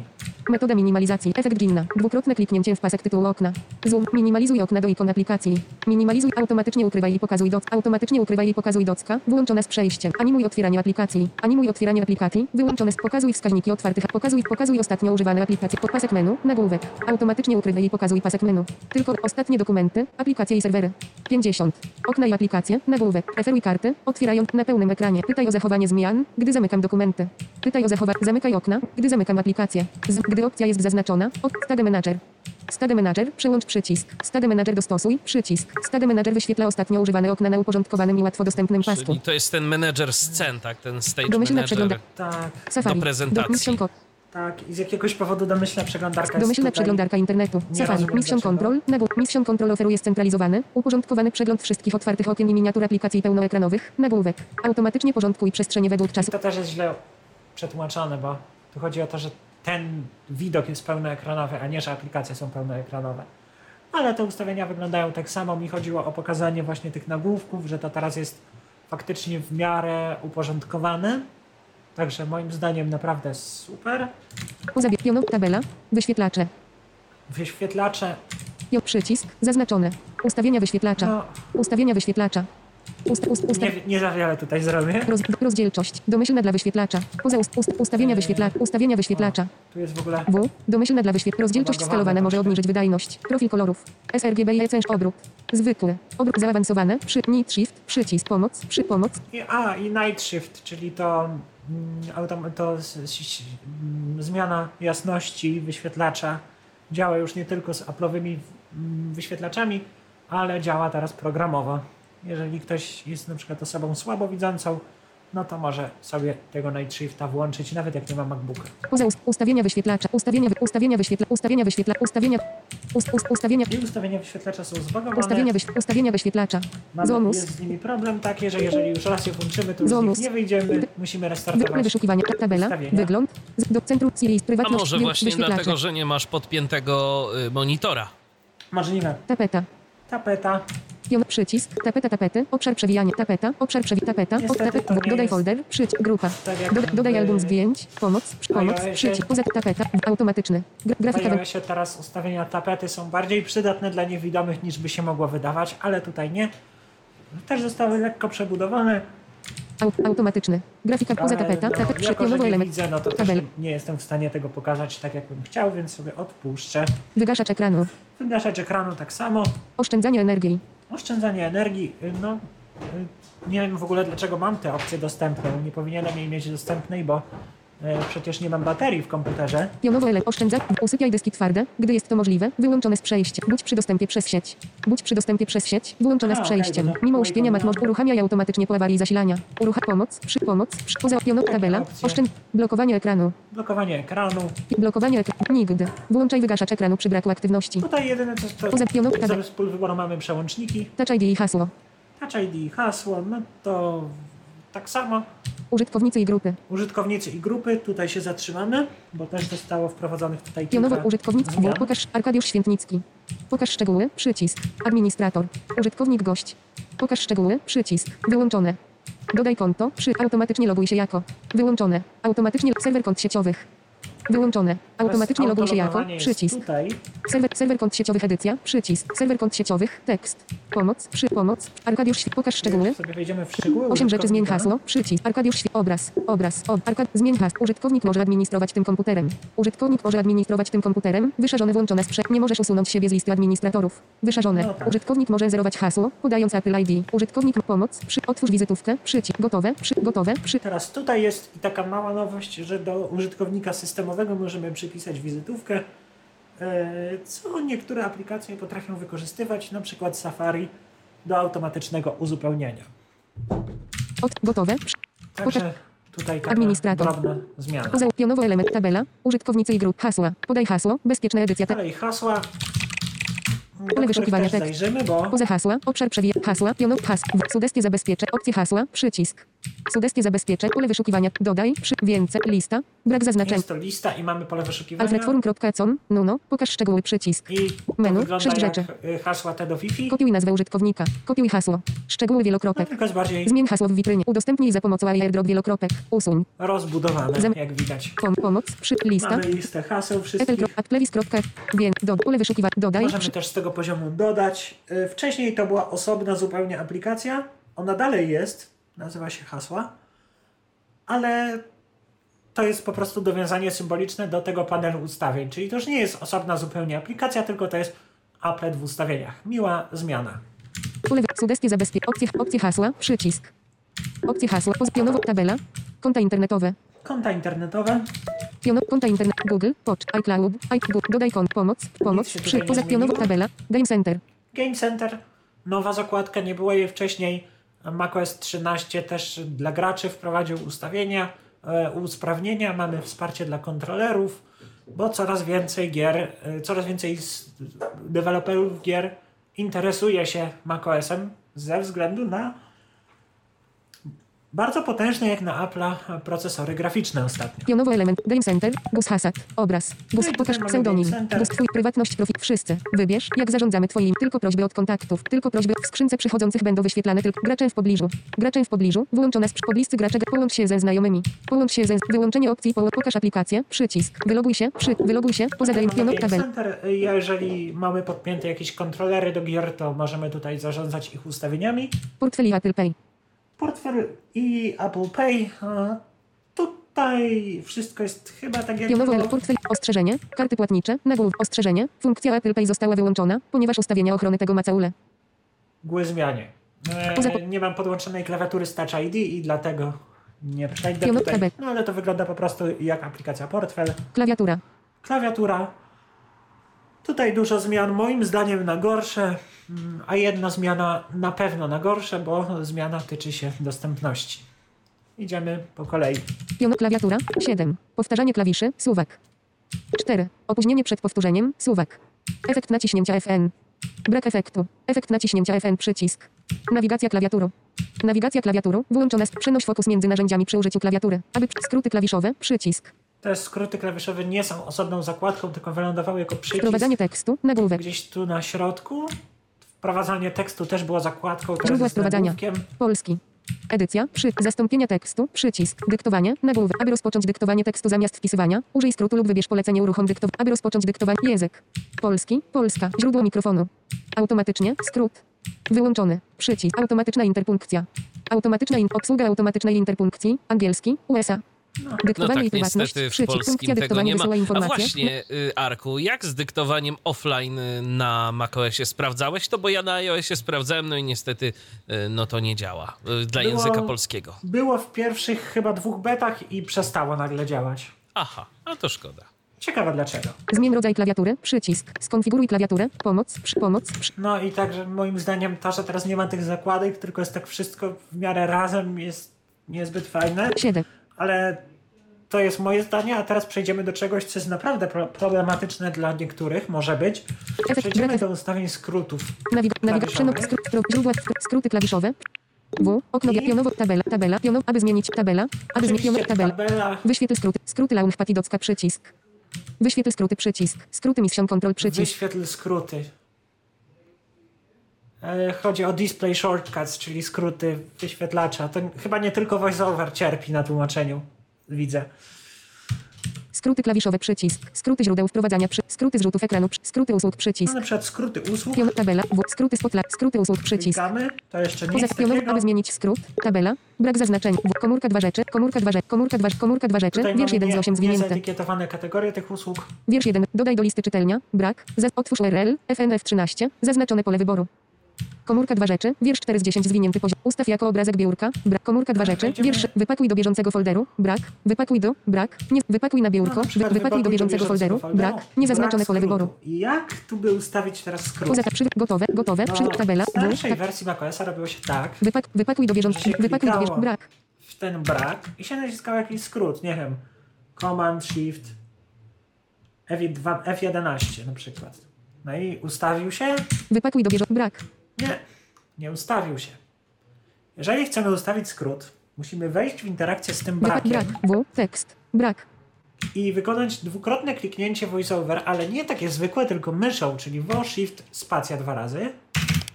Metoda minimalizacji. Efekt Ginna. Dwukrotne kliknięcie w pasek tytułu okna. Zoom. Minimalizuj okna do ikon aplikacji. Minimalizuj automatycznie ukrywaj i pokazuj doc. Automatycznie ukrywaj i pokazuj docka. Wyłączone z przejściem. Animuj otwieranie aplikacji. Animuj otwieranie aplikacji. Wyłączone z pokazuj wskaźniki otwartych. Pokazuj, pokazuj ostatnio używane aplikacje. Pasek menu. Nagłówek. Automatycznie ukrywaj i pokazuj pasek menu. Tylko ostatnie dokumenty. Aplikacje i serwery. 50. Okna i aplikacje. Nagłówek. Preferuj karty. Otwierają na pełnym ekranie. Pytaj o zachowanie zmian, gdy zamykam dokumenty. Pytaj o zachowanie. Zamykaj okna, gdy zamykam aplikację. Z, gdy opcja jest zaznaczona. Od Stade Manager. Stade Manager. Przełącz przycisk. Stade Manager dostosuj. Przycisk. Stade Manager wyświetla ostatnio używane okna na uporządkowanym i łatwo dostępnym pasku. Czyli to jest ten menedżer scen, tak? Ten stage Domyślna manager. przegląda- Tak, Safari. Do prezentacji. Mission Co- tak. I z jakiegoś powodu domyślna przeglądarka jest Domyślna tutaj. przeglądarka internetu. Nie Safari. rozumiem Mission dlaczego. Control. Nagłówek. Mission Control oferuje scentralizowany, uporządkowany przegląd wszystkich otwartych okien i miniatur aplikacji pełnoekranowych. Nagłówek. Automatycznie porządkuj przestrzenie według czasu. to też jest źle przetłumaczone, bo tu chodzi o to, że ten widok jest pełnoekranowy, a nie, że aplikacje są pełnoekranowe. Ale te ustawienia wyglądają tak samo. Mi chodziło o pokazanie właśnie tych nagłówków, że to teraz jest faktycznie w miarę uporządkowane. Także moim zdaniem naprawdę super. Zabie- Pionow tabela. Wyświetlacze. Wyświetlacze, Jo, przycisk. Zaznaczone. Ustawienia wyświetlacza. no Ustawienia wyświetlacza. Ust, ust, usta, nie, nie za wiele tutaj zrobię. roz, rozdzielczość. Domyślna dla wyświetlacza. Poza ust, ust, ustawienia wyświetlacza. Ustawienia wyświetlacza. Tu jest w ogóle W. Domyślna dla wyświetlacza. Rozdzielczość skalowana może obniżyć wydajność. Profil kolorów. sRGB i ECN obrót. Zwykły. Obrót zaawansowany. Przy, Nit Shift. Przycisk. Pomoc. Przy pomoc. I, a, i Night Shift, czyli to, mm, to s- s- mm, zmiana jasności wyświetlacza działa już nie tylko z Apple'owymi mm, wyświetlaczami, ale działa teraz programowo. Jeżeli ktoś jest na przykład osobą słabowidzącą, no to może sobie tego Night Shifta włączyć, nawet jak nie ma MacBooka. Ustawienia wyświetlacza. Ustawienia, wy, ustawienia wyświetla. Ustawienia wyświetla. Ustawienia. Ust, ust, ustawienia. I ustawienia wyświetlacza są zbagowane. Ustawienia, wyś, ustawienia wyświetlacza. Mamy, jest z nimi problem taki, że jeżeli już raz je włączymy, to już z Zomus. nich nie wyjdziemy, musimy Wy, restartować. wyszukiwania. Tabela. Ustawienia. Wygląd. Z, do centrum Siri. A Prywatność. może wy- właśnie dlatego, że nie masz podpiętego y, monitora. Możliwe. Tapeta. Tapeta. Pion, przycisk, tapeta, tapety, obszar przewijania, tapeta, obszar przewi, tapeta, nie dodaj folder, przycisk, grupa, tak Doda, dodaj album zdjęć, pomoc, pomoc, przycisk, poza tapeta, automatyczny, grafika, wen- iOSie teraz ustawienia. Tapety są bardziej przydatne dla niewidomych niż by się mogło wydawać, ale tutaj nie. Też zostały lekko przebudowane, au, automatyczny, grafika, poza tapeta, no, tapet, jako, że przypionowy nie element, widzę, no to też tabel, nie jestem w stanie tego pokazać tak, jakbym chciał, więc sobie odpuszczę. wygaszacz ekranu, Wygaszacz ekranu tak samo. oszczędzanie energii, Oszczędzanie energii, y, no y, nie wiem w ogóle dlaczego mam tę opcję dostępną. Nie powinienem jej mieć dostępnej, bo przecież nie mam baterii w komputerze. pionowo element, oszczędza, usypiaj dyski twarde, gdy jest to możliwe, wyłączone z przejścia, budź przy dostępie przez sieć, budź przy dostępie przez sieć, wyłączone A, z przejściem, dobra. mimo uśpienia mat, pomyłam. uruchamiaj automatycznie po awarii zasilania, urucha, pomoc, przy, pomoc, przy, poza pionowo tabela, opcje? oszczęd, blokowanie ekranu, Blokowanie ekranu. blokowanie ekranu, nigdy, włączaj wygaszacz ekranu przy braku aktywności. Tutaj jedyne co to Poza pionowo tabela. zamiast pól wyboru mamy przełączniki. Touch ID i hasło. Touch ID i hasło, no to tak samo. Użytkownicy i grupy. Użytkownicy i grupy, tutaj się zatrzymamy, bo też zostało wprowadzonych tutaj Pionowo kilka użytkownik. zmian. Pokaż Arkadiusz Świętnicki. Pokaż szczegóły. Przycisk. Administrator. Użytkownik gość. Pokaż szczegóły. Przycisk. Wyłączone. Dodaj konto. Przy. Automatycznie loguj się jako. Wyłączone. Automatycznie serwer kont sieciowych. Wyłączone. Automatycznie Teraz loguj się jako. Przycisk. Tutaj. Serwer, serwer kont sieciowych edycja. Przycisk. Serwer kont sieciowych. Tekst. Pomoc. Przy. Pomoc. Arkadiusz Pokaż szczegóły. Sobie wejdziemy w szczegóły 8 rzeczy zmień hasło, przycisk, Arkadiusz, obraz, obraz, ob, Arkad, zmień hasło, użytkownik może administrować tym komputerem, użytkownik może administrować tym komputerem, wyszarzone włączone sprze, nie możesz usunąć siebie z listy administratorów, wyszarzone, No tak. użytkownik może zerować hasło, podając Apple ID, użytkownik pomoc, przy, otwórz wizytówkę, przycisk, gotowe, przy, gotowe, przy, Teraz tutaj jest taka mała nowość, że do użytkownika systemowego możemy przypisać wizytówkę, e, co niektóre aplikacje potrafią wykorzystywać, na przykład Safari, do automatycznego uzupełniania. od, gotowe, Także tutaj taka Administrator. drobna zmiana. pionowo element, tabela, użytkownicy i grup, hasła, podaj hasło, bezpieczna edycja, Dalej hasła, Pole wyszukiwania tekst. zajrzymy, bo Poza hasła, obszar przewija, hasła, pionow, has, w- sugestie zabezpieczę, opcje hasła, przycisk. Sugestie zabezpieczę, pole wyszukiwania, dodaj, przy, więcej, lista, Brak zaznaczeń. Jest to lista i mamy pole wyszukiwania. Alfredforum.com. Nuno. Pokaż szczegóły przycisk. I Menu, sześć rzeczy. y, hasła te do Wi-Fi. Kopiuj nazwę użytkownika. Kopiuj hasło. Szczegóły No, wielokropek. jest bardziej Zmień hasło w witrynie. Udostępnij za pomocą airdrop wielokropek. Usuń. rozbudowane, Zam- jak widać. Pom pomoc. Przy lista. Mamy listę haseł wszystkich. Wiem. Do. Pole wyszukiwania. Dodaj. Możemy Przy- też z tego poziomu dodać. Y, Wcześniej to była osobna zupełnie aplikacja. Ona dalej jest. Nazywa się hasła. Ale to jest po prostu dowiązanie symboliczne do tego panelu ustawień. Czyli to już nie jest osobna zupełnie aplikacja, tylko to jest applet w ustawieniach. Miła zmiana. Pole sugestie zabezpiecz. Opcje, opcje hasła. Przycisk. Opcje hasła. Poz- Pionowo. Tabela. Konta internetowe. Konta internetowe. Piono, konta internet. Google. Pocz. iCloud. iCloud. Dodaj kont. Pomoc. Pomoc. się Przy. tutaj nie Poza pionowo. zmieniło. Tabela. Game Center. Game Center. Nowa zakładka, nie było jej wcześniej. macOS 13 też dla graczy wprowadził ustawienia, e, usprawnienia. Mamy wsparcie dla kontrolerów, bo coraz więcej gier, e, coraz więcej deweloperów gier interesuje się macOSem ze względu na bardzo potężne jak na Apple'a procesory graficzne ostatnio. Pionowo element. Game Center. Bus Hasad. Obraz. Bus. No Pokaż pseudonim. Bus. Twój prywatność profil. Wszyscy. Wybierz, jak zarządzamy twoim. Tylko prośby od kontaktów. Tylko prośby w skrzynce przychodzących będą wyświetlane tylko graczem w pobliżu. Graczem w pobliżu. Wyłączone z pobliscy gracze. Połącz się ze znajomymi. Połącz się ze wyłączenie opcji. Połącz. Pokaż aplikację. Przycisk. Wyloguj się. Przy. Wyloguj się. Poza Pionowo Game tabel. Center. Jeżeli mamy podpięte jakieś kontrolery do gier, to możemy tutaj zarządzać ich ustawieniami. Portfel i Apple Pay. Portfel i Apple Pay. a Tutaj wszystko jest chyba tak jak było. element. Portfel. Ostrzeżenie. Karty płatnicze. Nagłów. Ostrzeżenie. Funkcja Apple Pay została wyłączona, ponieważ ustawienia ochrony tego macaule. Gły zmianie. E, nie mam podłączonej klawiatury z Touch ID i dlatego nie przejdę Piono- tutaj. tabel. No ale to wygląda po prostu jak aplikacja portfel. Klawiatura. Klawiatura. Tutaj dużo zmian, moim zdaniem na gorsze, a jedna zmiana na pewno na gorsze, bo zmiana tyczy się dostępności. Idziemy po kolei. Piono klawiatura 7. Powtarzanie klawiszy suwak. 4. Opóźnienie przed powtórzeniem suwak. Efekt naciśnięcia FN. Brak efektu. Efekt naciśnięcia FN przycisk. Nawigacja klawiaturu. Nawigacja klawiaturu włączona z przenoś fokus między narzędziami przy użyciu klawiatury. Aby skróty klawiszowe przycisk. Te skróty klawiszowe nie są osobną zakładką, tylko wylądowały jako przycisk Wprowadzanie tekstu nagłówek. gdzieś tu na środku. Wprowadzanie tekstu też było zakładką, Źródła nagłówkiem. Polski. Edycja. Przy. Zastąpienia tekstu. Przycisk. Dyktowanie. Nagłówek. Aby rozpocząć dyktowanie tekstu zamiast wpisywania, użyj skrótu lub wybierz polecenie uruchom dyktowania. Aby rozpocząć dyktowanie. Język. Polski. Polska. Źródło mikrofonu. Automatycznie. Skrót. Wyłączony. Przycisk. Automatyczna interpunkcja. Automatyczna in obsługa automatycznej interpunkcji. Angielski. USA. No Dyktowanie tak, i prywatność. niestety w polskim tego nie ma. A właśnie, y, Arku, jak z dyktowaniem offline na macOSie sprawdzałeś to? Bo ja na iOSie sprawdzałem, no i niestety y, no to nie działa y, dla Było- języka polskiego. Było w pierwszych chyba dwóch betach i przestało nagle działać. Aha, a to szkoda. Ciekawe dlaczego. Zmień rodzaj klawiatury. Przycisk. Skonfiguruj klawiaturę. Pomoc. Przy, pomoc. Przy, No i także moim zdaniem to, że teraz nie ma tych zakładek, tylko jest tak wszystko w miarę razem jest niezbyt fajne, 7. ale to jest moje zdanie, a teraz przejdziemy do czegoś, co jest naprawdę pro problematyczne dla niektórych, może być. Przejdziemy do ustawień skrótów. Nawig nawiga Klawiszowe. przeno skrót, pro, źródła skr- skróty klawiszowe. W. Okno I- pionowo tabela tabela pionowo aby zmienić tabela aby zmienić pionowo tabela. tabela, Wyświetl skróty. Skróty launch patidocka przycisk. Wyświetl skróty przycisk. Skróty mission control przycisk. wyświetl skróty. E, Chodzi o display shortcuts, czyli skróty wyświetlacza. To chyba nie tylko voiceover cierpi na tłumaczeniu, widzę. Skróty klawiszowe przycisk. Skróty źródeł wprowadzania przy. Skróty zrzutów ekranu. przy- Skróty usług No, przycisk. na przykład skróty usług. Pion tabela. W. Skróty spotlight. Skróty usług przycisk. Klikamy, to jeszcze nie jest aby zmienić skrót. Tabela. Brak zaznaczeń. W. Komórka dwa rzeczy. Komórka dwa rzeczy. Komórka dwa, komórka dwa rzeczy. Tutaj Wiersz mamy 1 z nie, 8 zwinięte. niezetykietowane kategorie tych usług. Wiersz 1. Dodaj do listy czytelnia. Brak. Zaz otwórz URL. FNF 13. Zaznaczone pole wyboru. Komórka dwa rzeczy. Wiersz 4 z 10 zwinięty poziom. Ustaw jako obrazek biurka. Brak. Komórka dwa rzeczy. Wiersz. Wypakuj do bieżącego folderu. Brak. Wypakuj do. Brak. Nie. Wypakuj na biurko. Wy, wypakuj do bieżącego folderu. Brak. Niezaznaczone pole wyboru. Jak tu by ustawić teraz skrót? Poza przy, gotowe. Gotowe. Przy, No, tabela. w starszej Tak. wersji macOSa robiło się tak, Wypak, wypakuj do bieżącego. Wypakuj do bieżącego. Brak. w ten brak i się naciskał jakiś skrót, nie wiem, Command Shift F2, F11 na przykład. No i ustawił się? Wypakuj do bieżącego. Brak. Nie, nie ustawił się. Jeżeli chcemy ustawić skrót, musimy wejść w interakcję z tym brakiem. brak. W. Tekst. Brak. i wykonać dwukrotne kliknięcie voiceover, ale nie takie zwykłe, tylko myszą, czyli vo, shift, spacja dwa razy.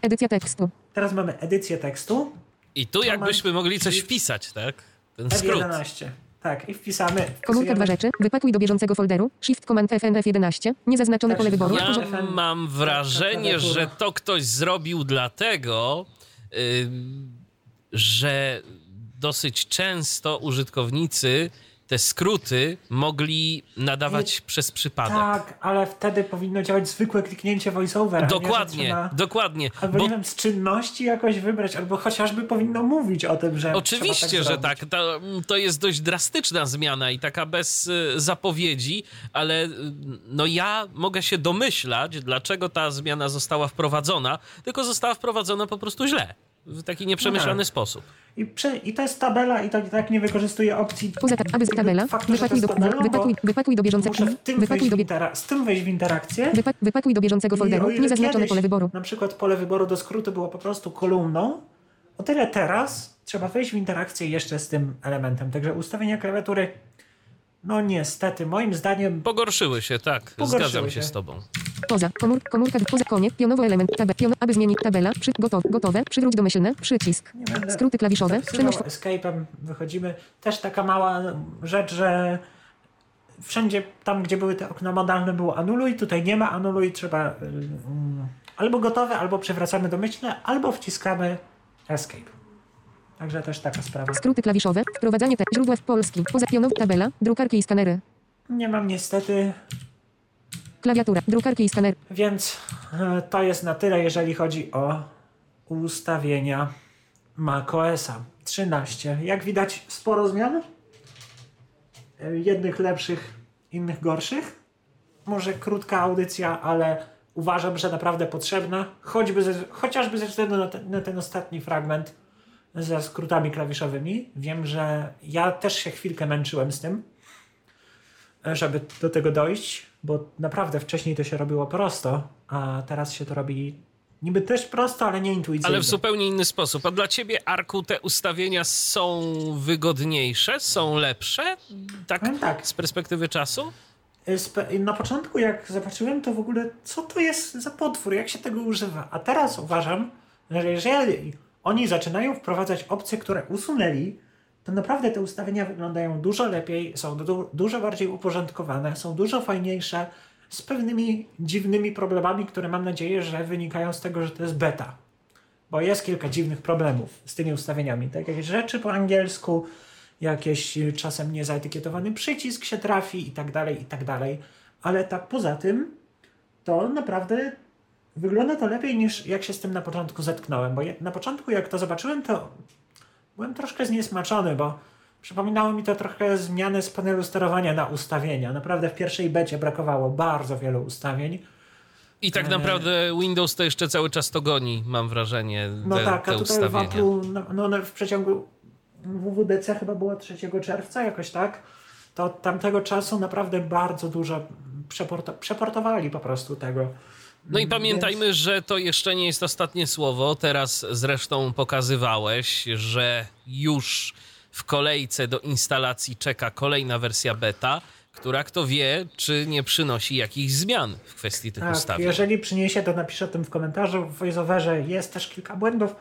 Edycja tekstu. Teraz mamy edycję tekstu. I tu jakbyśmy mogli coś wpisać, tak? Ten skrót. F11. Tak, i wpisamy. Komórka dwa rzeczy. Wypakuj do bieżącego folderu. Shift Command FN F11. Niezaznaczone Tak, pole wyboru. ja- mam wrażenie, klawiatura. że to ktoś zrobił dlatego, ym, że dosyć często użytkownicy te skróty mogli nadawać przez przypadek. Tak, ale wtedy powinno działać zwykłe kliknięcie voiceover. a nie, Dokładnie, trzeba- dokładnie. Albo Bo nie wiem, z czynności jakoś wybrać, albo chociażby powinno mówić o tym, że. Oczywiście, tak że tak. To, to jest dość drastyczna zmiana i taka bez y, zapowiedzi, ale y, no ja mogę się domyślać, dlaczego ta zmiana została wprowadzona, tylko została wprowadzona po prostu źle. W taki nieprzemyślany No tak. sposób. I, przy, I to jest tabela, i to i tak nie wykorzystuje opcji. Poza ta- aby z tabela. Faktu, jest do, tabela, do bieżącego. Muszę w tym Wypakuj wejść do, intera- z tym wejść w interakcję. wypa- wypakuj do bieżącego folderu. ile Niezaznaczone kiedyś pole wyboru. Na przykład pole wyboru do skrótu było po prostu kolumną, o tyle teraz trzeba wejść w interakcję jeszcze z tym elementem. Także ustawienia klawiatury, no niestety, moim zdaniem Pogorszyły się, tak. Pogorszyły Zgadzam się się. z tobą. Poza. Komór, komórka. Poza. Koniec. Pionowo element. Tabel. Pion, aby zmienić tabela. Przy, gotowe. Gotowe. Przywróć domyślne. Przycisk. Skróty klawiszowe. zapisywał Przenoś. escape'em, wychodzimy. Też taka mała rzecz, że wszędzie tam, gdzie były te okna modalne było anuluj, tutaj nie ma anuluj, trzeba y, mm, albo gotowe, albo przewracamy domyślne, albo wciskamy escape. Także też taka sprawa. Skróty klawiszowe. Wprowadzanie te. Źródła w Polski. Poza. Pionowo. Tabela. Drukarki i skanery. Nie mam niestety, Klawiatura. Drukarki i skanery. więc e, to jest na tyle, jeżeli chodzi o ustawienia macOSa 13. Jak widać, sporo zmian. E, Jednych lepszych, innych gorszych. Może krótka audycja, ale uważam, że naprawdę potrzebna. Choćby ze, chociażby ze względu na, na ten ostatni fragment ze skrótami klawiszowymi. Wiem, że ja też się chwilkę męczyłem z tym, e, żeby do tego dojść, bo naprawdę wcześniej to się robiło prosto, a teraz się to robi niby też prosto, ale nie intuicyjnie. Ale w zupełnie inny sposób. A dla ciebie, Arku, te ustawienia są wygodniejsze, są lepsze? Tak, Powiem tak. z perspektywy czasu? Spe- Na początku, jak zobaczyłem, to w ogóle co to jest za potwór, jak się tego używa. A teraz uważam, że jeżeli oni zaczynają wprowadzać opcje, które usunęli, to naprawdę te ustawienia wyglądają dużo lepiej, są du- dużo bardziej uporządkowane, są dużo fajniejsze, z pewnymi dziwnymi problemami, które mam nadzieję, że wynikają z tego, że to jest beta. Bo jest kilka dziwnych problemów z tymi ustawieniami. Tak jakieś rzeczy po angielsku, jakieś y, czasem niezaetykietowany przycisk się trafi i tak dalej, i tak dalej. Ale tak poza tym, to naprawdę wygląda to lepiej niż jak się z tym na początku zetknąłem. Bo na początku jak to zobaczyłem, to byłem troszkę zniesmaczony, bo przypominało mi to trochę zmiany z panelu sterowania na ustawienia. Naprawdę w pierwszej becie brakowało bardzo wielu ustawień. I tak Eee. naprawdę Windows to jeszcze cały czas to goni, mam wrażenie, No te, tak, a tutaj w ustawienia. Apple'u, no, no, no w przeciągu WWDC chyba było 3 czerwca, jakoś tak, to od tamtego czasu naprawdę bardzo dużo przeporto- przeportowali po prostu tego. No i Więc- pamiętajmy, że to jeszcze nie jest ostatnie słowo. Teraz zresztą pokazywałeś, że już w kolejce do instalacji czeka kolejna wersja beta, która kto wie, czy nie przynosi jakichś zmian w kwestii tych Tak, ustawień. jeżeli przyniesie, to napiszę o tym w komentarzu. W VoiceOverze jest też kilka błędów,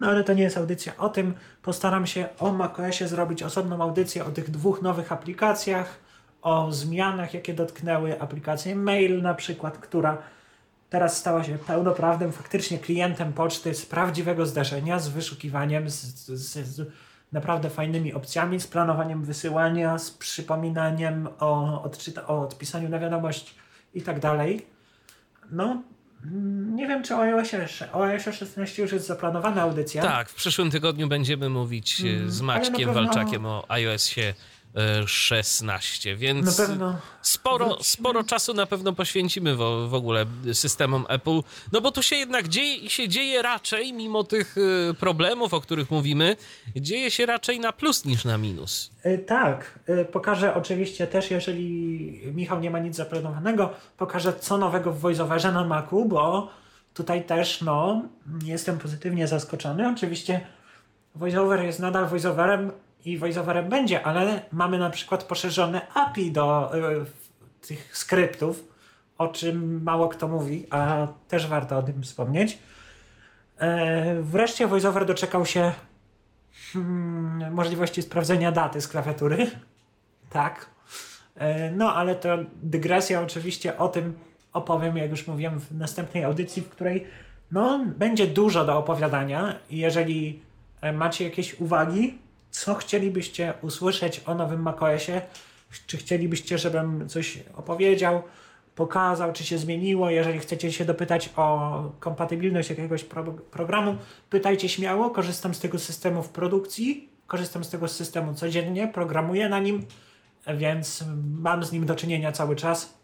no ale to nie jest audycja o tym. Postaram się o macOSie zrobić osobną audycję o tych dwóch nowych aplikacjach, o zmianach, jakie dotknęły aplikację Mail na przykład, która teraz stała się pełnoprawnym faktycznie klientem poczty z prawdziwego zdarzenia, z wyszukiwaniem, z, z, z naprawdę fajnymi opcjami, z planowaniem wysyłania, z przypominaniem o, odczyta- o odpisaniu na wiadomość i tak dalej. No, nie wiem, czy o iOSie, jeszcze- o iOSie 16 już jest zaplanowana audycja. Tak, w przyszłym tygodniu będziemy mówić z Mm, na Maćkiem Walczakiem o iOSie 16, więc sporo, wrócimy. sporo czasu na pewno poświęcimy w, w ogóle systemom Apple, no bo tu się jednak dzieje i się dzieje raczej, mimo tych e, problemów, o których mówimy, dzieje się raczej na plus niż na minus. Y, Tak, y, pokażę oczywiście też, jeżeli Michał nie ma nic zaplanowanego, pokażę co nowego w VoiceOverze na Macu, bo tutaj też no, jestem pozytywnie zaskoczony. Oczywiście VoiceOver jest nadal VoiceOverem, i voiceoverem będzie, ale mamy na przykład poszerzone API do y, tych skryptów, o czym mało kto mówi, a też warto o tym wspomnieć. E, wreszcie VoiceOver doczekał się hmm, możliwości sprawdzenia daty z klawiatury. Tak. E, no, ale to dygresja oczywiście o tym opowiem, jak już mówiłem, w następnej audycji, w której no, będzie dużo do opowiadania. Jeżeli e, macie jakieś uwagi, co chcielibyście usłyszeć o nowym macOSie, czy chcielibyście, żebym coś opowiedział, pokazał, czy się zmieniło. Jeżeli chcecie się dopytać o kompatybilność jakiegoś pro programu, pytajcie śmiało. Korzystam z tego systemu w produkcji, korzystam z tego systemu codziennie, programuję na nim, więc mam z nim do czynienia cały czas.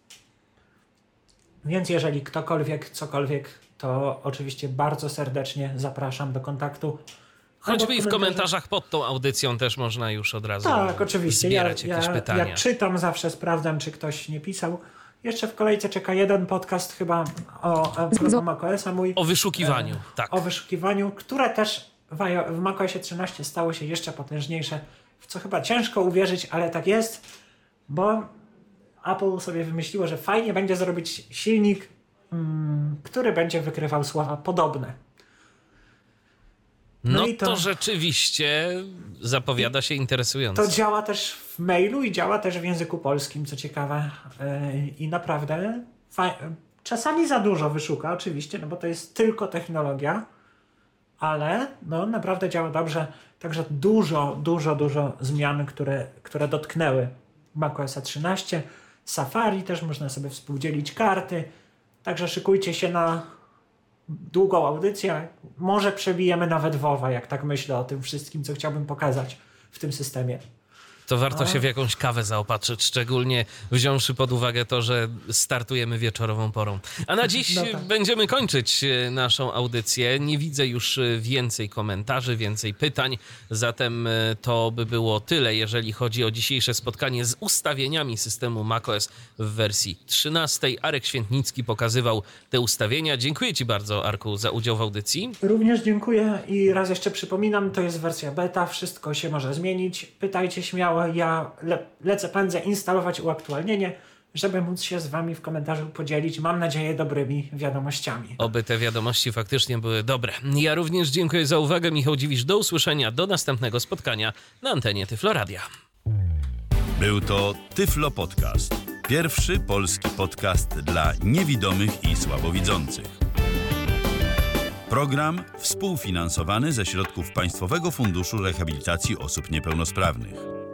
Więc jeżeli ktokolwiek, cokolwiek, to oczywiście bardzo serdecznie zapraszam do kontaktu. Choćby i w komentarzach pod tą audycją też można już od razu tak, oczywiście. zbierać ja, jakieś ja, pytania. Ja czytam zawsze, sprawdzam, czy ktoś nie pisał. Jeszcze w kolejce czeka jeden podcast chyba o, o macOSa mój. O wyszukiwaniu, e, tak. O wyszukiwaniu, które też w, w macOSie 13 stało się jeszcze potężniejsze, w co chyba ciężko uwierzyć, ale tak jest, bo Apple sobie wymyśliło, że fajnie będzie zrobić silnik, mm, który będzie wykrywał słowa podobne. No, no to, to, rzeczywiście zapowiada się interesująco. To działa też w mailu i działa też w języku polskim, co ciekawe. Yy, I naprawdę czasami za dużo wyszuka, oczywiście, no bo to jest tylko technologia, ale no naprawdę działa dobrze. Także dużo, dużo, dużo zmian, które, które dotknęły macOS 13. Safari też można sobie współdzielić karty. Także szykujcie się na długą audycję. Może przebijemy nawet WoWa, jak tak myślę o tym wszystkim, co chciałbym pokazać w tym systemie to warto się w jakąś kawę zaopatrzyć, szczególnie wziąwszy pod uwagę to, że startujemy wieczorową porą. A na [LAUGHS] dziś no tak. będziemy kończyć e, naszą audycję. Nie widzę już e, więcej komentarzy, więcej pytań, zatem e, to by było tyle, jeżeli chodzi o dzisiejsze spotkanie z ustawieniami systemu macOS w wersji 13. Arek Świętnicki pokazywał te ustawienia. Dziękuję Ci bardzo, Arku, za udział w audycji. Również dziękuję i raz jeszcze przypominam, to jest wersja beta, wszystko się może zmienić. Pytajcie śmiało ja le lecę pędzę instalować uaktualnienie, żeby móc się z Wami w komentarzu podzielić, mam nadzieję, dobrymi wiadomościami. Oby te wiadomości faktycznie były dobre. Ja również dziękuję za uwagę. Michał Dziwisz, do usłyszenia, do następnego spotkania na antenie Tyfloradia. Był to Tyflo Podcast. Pierwszy polski podcast dla niewidomych i słabowidzących. Program współfinansowany ze środków Państwowego Funduszu Rehabilitacji Osób Niepełnosprawnych.